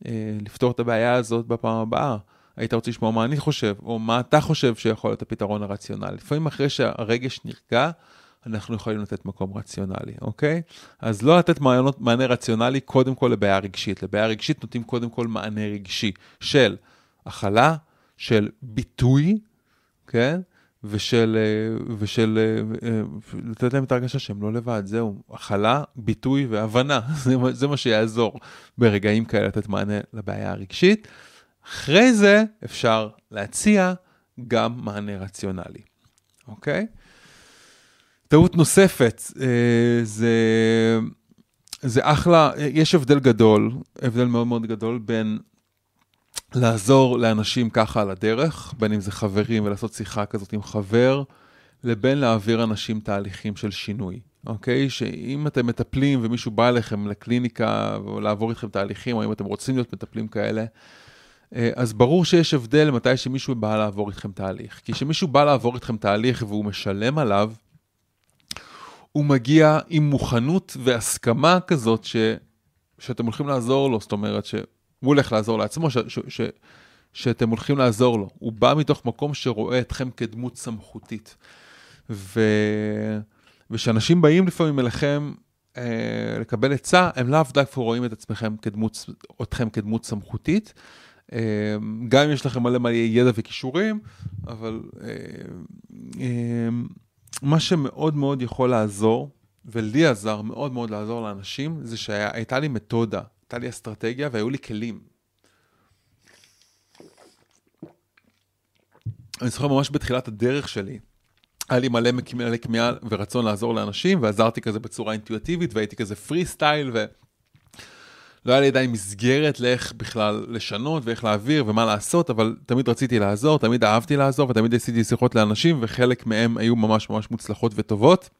אה, לפתור את הבעיה הזאת בפעם הבאה. היית רוצה לשמוע מה אני חושב, או מה אתה חושב שיכול להיות הפתרון הרציונלי. לפעמים אחרי שהרגש נרגע, אנחנו יכולים לתת מקום רציונלי, אוקיי? אז לא לתת מענות, מענה רציונלי קודם כל לבעיה רגשית. לבעיה רגשית נותנים קודם כל מענה רגשי של הכלה, של ביטוי, כן? ושל, ושל לתת להם את ההרגשה שהם לא לבד, זהו, הכלה, ביטוי והבנה, [LAUGHS] זה, זה מה שיעזור ברגעים כאלה לתת מענה לבעיה הרגשית. אחרי זה אפשר להציע גם מענה רציונלי, אוקיי? טעות נוספת, זה, זה אחלה, יש הבדל גדול, הבדל מאוד מאוד גדול בין לעזור לאנשים ככה על הדרך, בין אם זה חברים ולעשות שיחה כזאת עם חבר, לבין להעביר אנשים תהליכים של שינוי, אוקיי? שאם אתם מטפלים ומישהו בא אליכם לקליניקה ולעבור איתכם תהליכים, או אם אתם רוצים להיות מטפלים כאלה, אז ברור שיש הבדל מתי שמישהו בא לעבור איתכם תהליך. כי כשמישהו בא לעבור איתכם תהליך והוא משלם עליו, הוא מגיע עם מוכנות והסכמה כזאת ש... שאתם הולכים לעזור לו, זאת אומרת שהוא הולך לעזור לעצמו, ש... ש... ש... שאתם הולכים לעזור לו. הוא בא מתוך מקום שרואה אתכם כדמות סמכותית. ו... וכשאנשים באים לפעמים אליכם אה, לקבל עצה, הם לאו דווקא רואים את עצמכם כדמות, אתכם כדמות סמכותית. אה, גם אם יש לכם מלא מלא ידע וכישורים, אבל אה, אה, מה שמאוד מאוד יכול לעזור, ולי עזר מאוד מאוד לעזור לאנשים, זה שהייתה לי מתודה, הייתה לי אסטרטגיה והיו לי כלים. אני זוכר ממש בתחילת הדרך שלי, היה לי מלא מלא כמיהה ורצון לעזור לאנשים, ועזרתי כזה בצורה אינטואיטיבית, והייתי כזה פרי סטייל, ולא היה לי עדיין מסגרת לאיך בכלל לשנות, ואיך להעביר, ומה לעשות, אבל תמיד רציתי לעזור, תמיד אהבתי לעזור, ותמיד עשיתי שיחות לאנשים, וחלק מהם היו ממש ממש מוצלחות וטובות.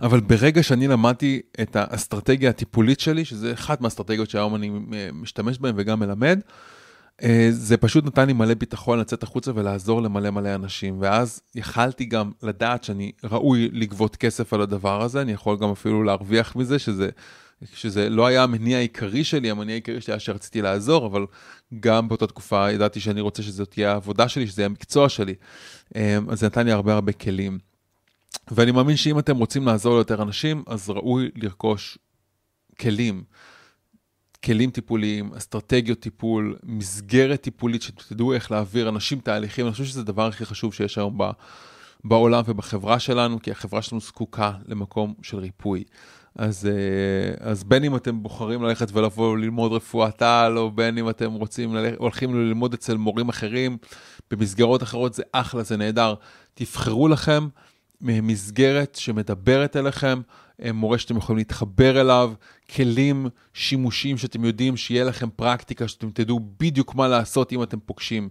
אבל ברגע שאני למדתי את האסטרטגיה הטיפולית שלי, שזה אחת מהאסטרטגיות שהיום אני משתמש בהן וגם מלמד, זה פשוט נתן לי מלא ביטחון לצאת החוצה ולעזור למלא מלא אנשים. ואז יכלתי גם לדעת שאני ראוי לגבות כסף על הדבר הזה, אני יכול גם אפילו להרוויח מזה, שזה, שזה לא היה המניע העיקרי שלי, המניע העיקרי שלי היה שרציתי לעזור, אבל גם באותה תקופה ידעתי שאני רוצה שזאת תהיה העבודה שלי, שזה יהיה המקצוע שלי. אז זה נתן לי הרבה הרבה כלים. ואני מאמין שאם אתם רוצים לעזור ליותר אנשים, אז ראוי לרכוש כלים. כלים טיפוליים, אסטרטגיות טיפול, מסגרת טיפולית שתדעו איך להעביר אנשים תהליכים, אני חושב שזה הדבר הכי חשוב שיש היום בעולם ובחברה שלנו, כי החברה שלנו זקוקה למקום של ריפוי. אז, אה, אז בין אם אתם בוחרים ללכת ולבוא ללמוד רפואת על, או בין אם אתם רוצים, ללכת, הולכים ללמוד אצל מורים אחרים, במסגרות אחרות, זה אחלה, זה נהדר. תבחרו לכם מסגרת שמדברת אליכם, אה, מורה שאתם יכולים להתחבר אליו, כלים שימושיים שאתם יודעים שיהיה לכם פרקטיקה, שאתם תדעו בדיוק מה לעשות אם אתם פוגשים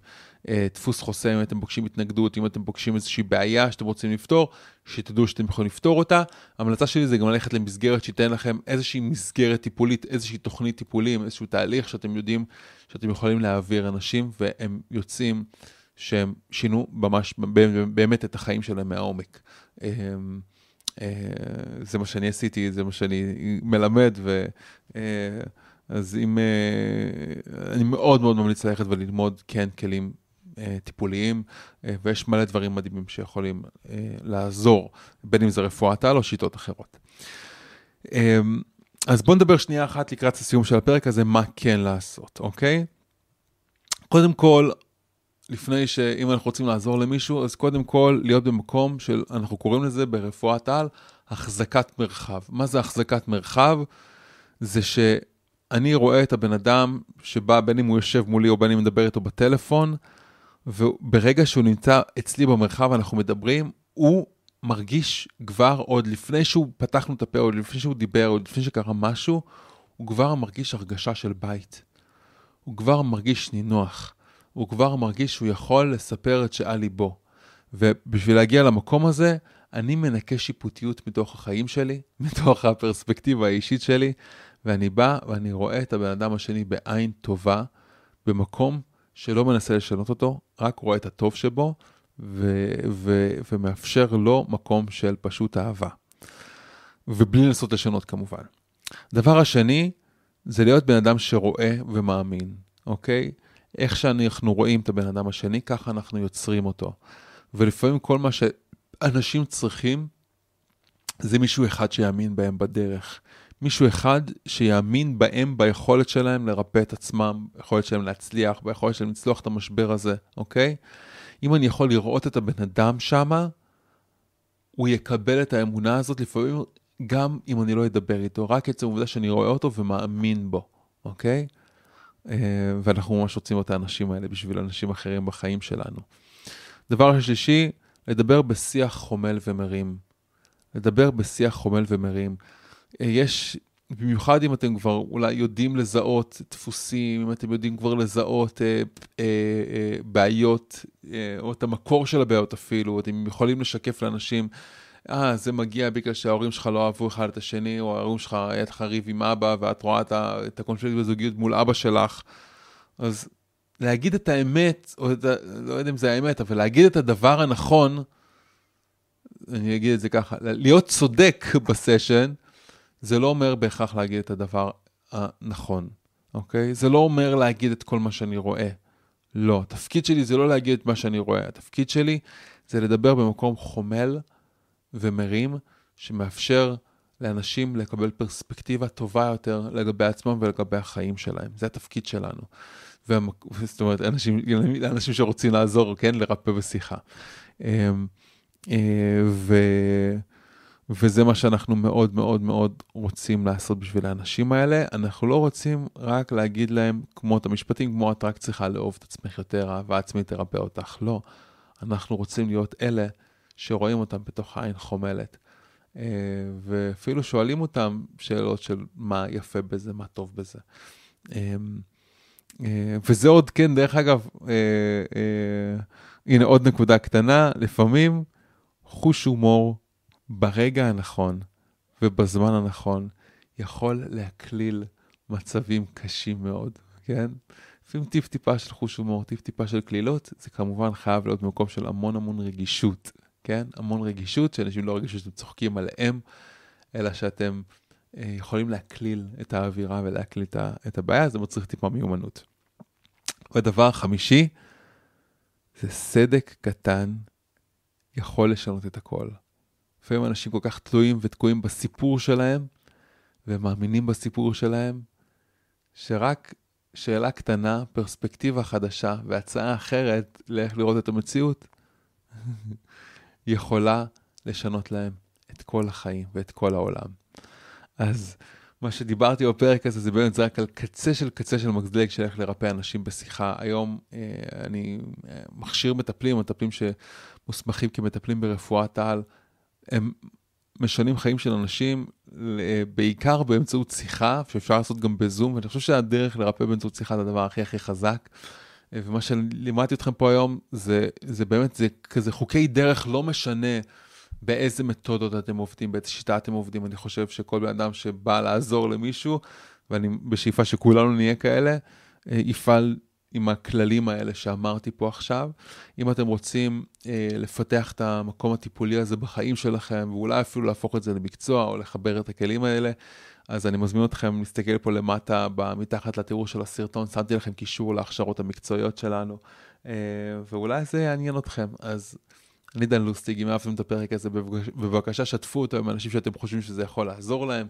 אה, דפוס חוסם, אם אתם פוגשים התנגדות, אם אתם פוגשים איזושהי בעיה שאתם רוצים לפתור, שתדעו שאתם יכולים לפתור אותה. ההמלצה שלי זה גם ללכת למסגרת שתיתן לכם איזושהי מסגרת טיפולית, איזושהי תוכנית טיפולים, איזשהו תהליך שאתם יודעים שאתם יכולים להעביר אנשים, והם יוצאים שהם שינו ממש באמת את החיים שלהם מהעומק. אה, אה, זה מה שאני עשיתי, זה מה שאני מלמד, ו... אז אם... אני מאוד מאוד ממליץ ללכת וללמוד, כן, כלים אה, טיפוליים, אה, ויש מלא דברים מדהימים שיכולים אה, לעזור, בין אם זה רפואת על או שיטות אחרות. אז בואו נדבר שנייה אחת לקראת הסיום של הפרק הזה, מה כן לעשות, אוקיי? קודם כל, לפני שאם אנחנו רוצים לעזור למישהו, אז קודם כל להיות במקום של, אנחנו קוראים לזה ברפואת על, החזקת מרחב. מה זה החזקת מרחב? זה שאני רואה את הבן אדם שבא, בין אם הוא יושב מולי או בין אם מדבר איתו בטלפון, וברגע שהוא נמצא אצלי במרחב, אנחנו מדברים, הוא מרגיש כבר עוד לפני שהוא פתחנו את הפה, עוד לפני שהוא דיבר, עוד לפני שקרה משהו, הוא כבר מרגיש הרגשה של בית. הוא כבר מרגיש נינוח. הוא כבר מרגיש שהוא יכול לספר את שעל ליבו. ובשביל להגיע למקום הזה, אני מנקה שיפוטיות מתוך החיים שלי, [LAUGHS] מתוך הפרספקטיבה האישית שלי, ואני בא ואני רואה את הבן אדם השני בעין טובה, במקום שלא מנסה לשנות אותו, רק רואה את הטוב שבו ו- ו- ומאפשר לו מקום של פשוט אהבה. ובלי לנסות לשנות כמובן. דבר השני, זה להיות בן אדם שרואה ומאמין, אוקיי? איך שאנחנו רואים את הבן אדם השני, ככה אנחנו יוצרים אותו. ולפעמים כל מה שאנשים צריכים, זה מישהו אחד שיאמין בהם בדרך. מישהו אחד שיאמין בהם, ביכולת שלהם לרפא את עצמם, ביכולת שלהם להצליח, ביכולת שלהם לצלוח את המשבר הזה, אוקיי? אם אני יכול לראות את הבן אדם שמה, הוא יקבל את האמונה הזאת לפעמים גם אם אני לא אדבר איתו, רק עצם העובדה שאני רואה אותו ומאמין בו, אוקיי? אה, ואנחנו ממש רוצים את האנשים האלה בשביל אנשים אחרים בחיים שלנו. דבר שלישי, לדבר בשיח חומל ומרים. לדבר בשיח חומל ומרים. אה, יש, במיוחד אם אתם כבר אולי יודעים לזהות דפוסים, אם אתם יודעים כבר לזהות אה, אה, אה, בעיות, אה, או את המקור של הבעיות אפילו, אתם יכולים לשקף לאנשים, אה, זה מגיע בגלל שההורים שלך לא אהבו אחד את השני, או ההורים שלך, היה לך ריב עם אבא, ואת רואה את, הקונפליקט בזוגיות מול אבא שלך. אז להגיד את האמת, או את, לא יודע אם זה האמת, אבל להגיד את הדבר הנכון, אני אגיד את זה ככה, להיות צודק בסשן, זה לא אומר בהכרח להגיד את הדבר הנכון, אוקיי? זה לא אומר להגיד את כל מה שאני רואה. לא, התפקיד שלי זה לא להגיד את מה שאני רואה, התפקיד שלי זה לדבר במקום חומל ומרים, שמאפשר לאנשים לקבל פרספקטיבה טובה יותר לגבי עצמם ולגבי החיים שלהם. זה התפקיד שלנו. והמק... זאת אומרת, אנשים, אנשים שרוצים לעזור, כן, לרפא בשיחה. אמ, אה, ו... וזה מה שאנחנו מאוד מאוד מאוד רוצים לעשות בשביל האנשים האלה. אנחנו לא רוצים רק להגיד להם, כמו את המשפטים, כמו את רק צריכה לאהוב את עצמך יותר, אהבה עצמית תרפא אותך. לא. אנחנו רוצים להיות אלה שרואים אותם בתוך העין חומלת. אה, ואפילו שואלים אותם שאלות של מה יפה בזה, מה טוב בזה. אה, אה, וזה עוד, כן, דרך אגב, הנה עוד נקודה קטנה, לפעמים חוש הומור ברגע הנכון ובזמן הנכון יכול להקליל מצבים קשים מאוד, כן? לפעמים טיפ-טיפה של חוש הומור, טיפ-טיפה של קלילות, זה כמובן חייב להיות במקום של המון המון רגישות, כן? המון רגישות, שאנשים לא ירגישו שאתם צוחקים עליהם, אלא שאתם אה, יכולים להקליל את האווירה ולהקליל את הבעיה, זה מצריך טיפה מיומנות. והדבר החמישי, זה סדק קטן יכול לשנות את הכל. לפעמים אנשים כל כך תלויים ותקועים בסיפור שלהם, ומאמינים בסיפור שלהם, שרק שאלה קטנה, פרספקטיבה חדשה והצעה אחרת לאיך לראות את המציאות, יכולה לשנות להם את כל החיים ואת כל העולם. אז מה שדיברתי בפרק הזה זה באמת זה רק על קצה של קצה של מזלג של איך לרפא אנשים בשיחה. היום אה, אני אה, מכשיר מטפלים, מטפלים שמוסמכים כמטפלים ברפואת על, הם משנים חיים של אנשים, אה, בעיקר באמצעות שיחה, שאפשר לעשות גם בזום, ואני חושב שהדרך לרפא באמצעות שיחה זה הדבר הכי הכי חזק. ומה שלימדתי אתכם פה היום, זה, זה באמת, זה כזה חוקי דרך, לא משנה באיזה מתודות אתם עובדים, באיזה שיטה אתם עובדים. אני חושב שכל בן אדם שבא לעזור למישהו, ואני בשאיפה שכולנו נהיה כאלה, אה, יפעל עם הכללים האלה שאמרתי פה עכשיו. אם אתם רוצים אה, לפתח את המקום הטיפולי הזה בחיים שלכם, ואולי אפילו להפוך את זה למקצוע או לחבר את הכלים האלה, אז אני מזמין אתכם להסתכל פה למטה, מתחת לתיאור של הסרטון, שמתי לכם קישור להכשרות המקצועיות שלנו, אה, ואולי זה יעניין אתכם. אז אני דן לוסטיג, אם אהבתם את הפרק הזה, בבקשה שתפו אותו עם אנשים שאתם חושבים שזה יכול לעזור להם.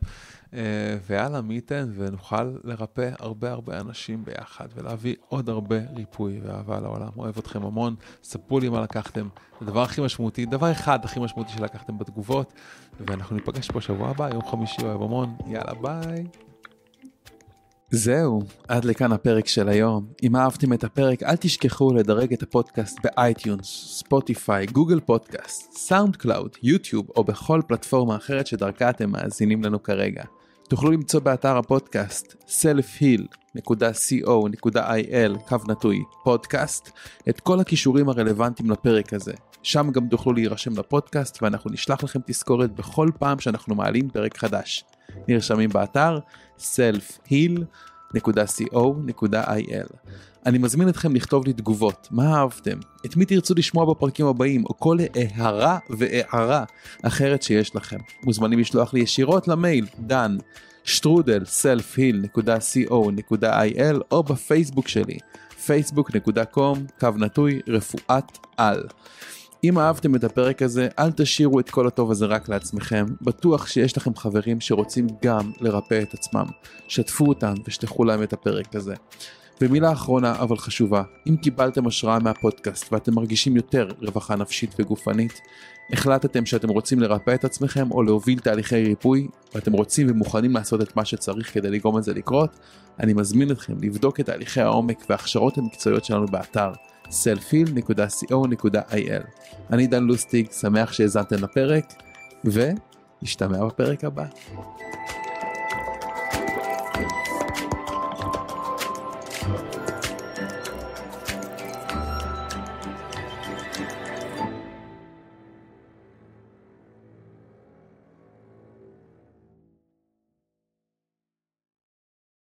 אה, ויאללה, מי ייתן ונוכל לרפא הרבה הרבה אנשים ביחד ולהביא עוד הרבה ריפוי ואהבה לעולם. אוהב אתכם המון, ספרו לי מה לקחתם. הדבר הכי משמעותי, דבר אחד הכי משמעותי שלקחתם בתגובות, ואנחנו ניפגש פה שבוע הבא, יום חמישי, אוהב המון. יאללה, ביי. זהו, עד לכאן הפרק של היום. אם אהבתם את הפרק, אל תשכחו לדרג את הפודקאסט ב iTunes, Spotify, Google Podcast, SoundCloud, YouTube או בכל פלטפורמה אחרת שדרכה אתם מאזינים לנו כרגע. תוכלו למצוא באתר הפודקאסט selfheal.co.il קו נטוי פודקאסט את כל הכישורים הרלוונטיים לפרק הזה. שם גם תוכלו להירשם לפודקאסט ואנחנו נשלח לכם תזכורת בכל פעם שאנחנו מעלים פרק חדש. נרשמים באתר selfheal.co.il. אני מזמין אתכם לכתוב לי תגובות, מה אהבתם, את מי תרצו לשמוע בפרקים הבאים, או כל הערה והערה אחרת שיש לכם. מוזמנים לשלוח לי ישירות למייל דן שטרודל selfheal.co.il או בפייסבוק שלי facebook.com קו נטוי רפואת על. אם אהבתם את הפרק הזה, אל תשאירו את כל הטוב הזה רק לעצמכם. בטוח שיש לכם חברים שרוצים גם לרפא את עצמם. שתפו אותם ושלחו להם את הפרק הזה. ומילה אחרונה אבל חשובה, אם קיבלתם השראה מהפודקאסט ואתם מרגישים יותר רווחה נפשית וגופנית, החלטתם שאתם רוצים לרפא את עצמכם או להוביל תהליכי ריפוי, ואתם רוצים ומוכנים לעשות את מה שצריך כדי לגרום לזה לקרות, אני מזמין אתכם לבדוק את תהליכי העומק וההכשרות המקצועיות שלנו באתר selfil.co.il. אני דן לוסטיג, שמח שהאזנתם לפרק, ונשתמע בפרק הבא.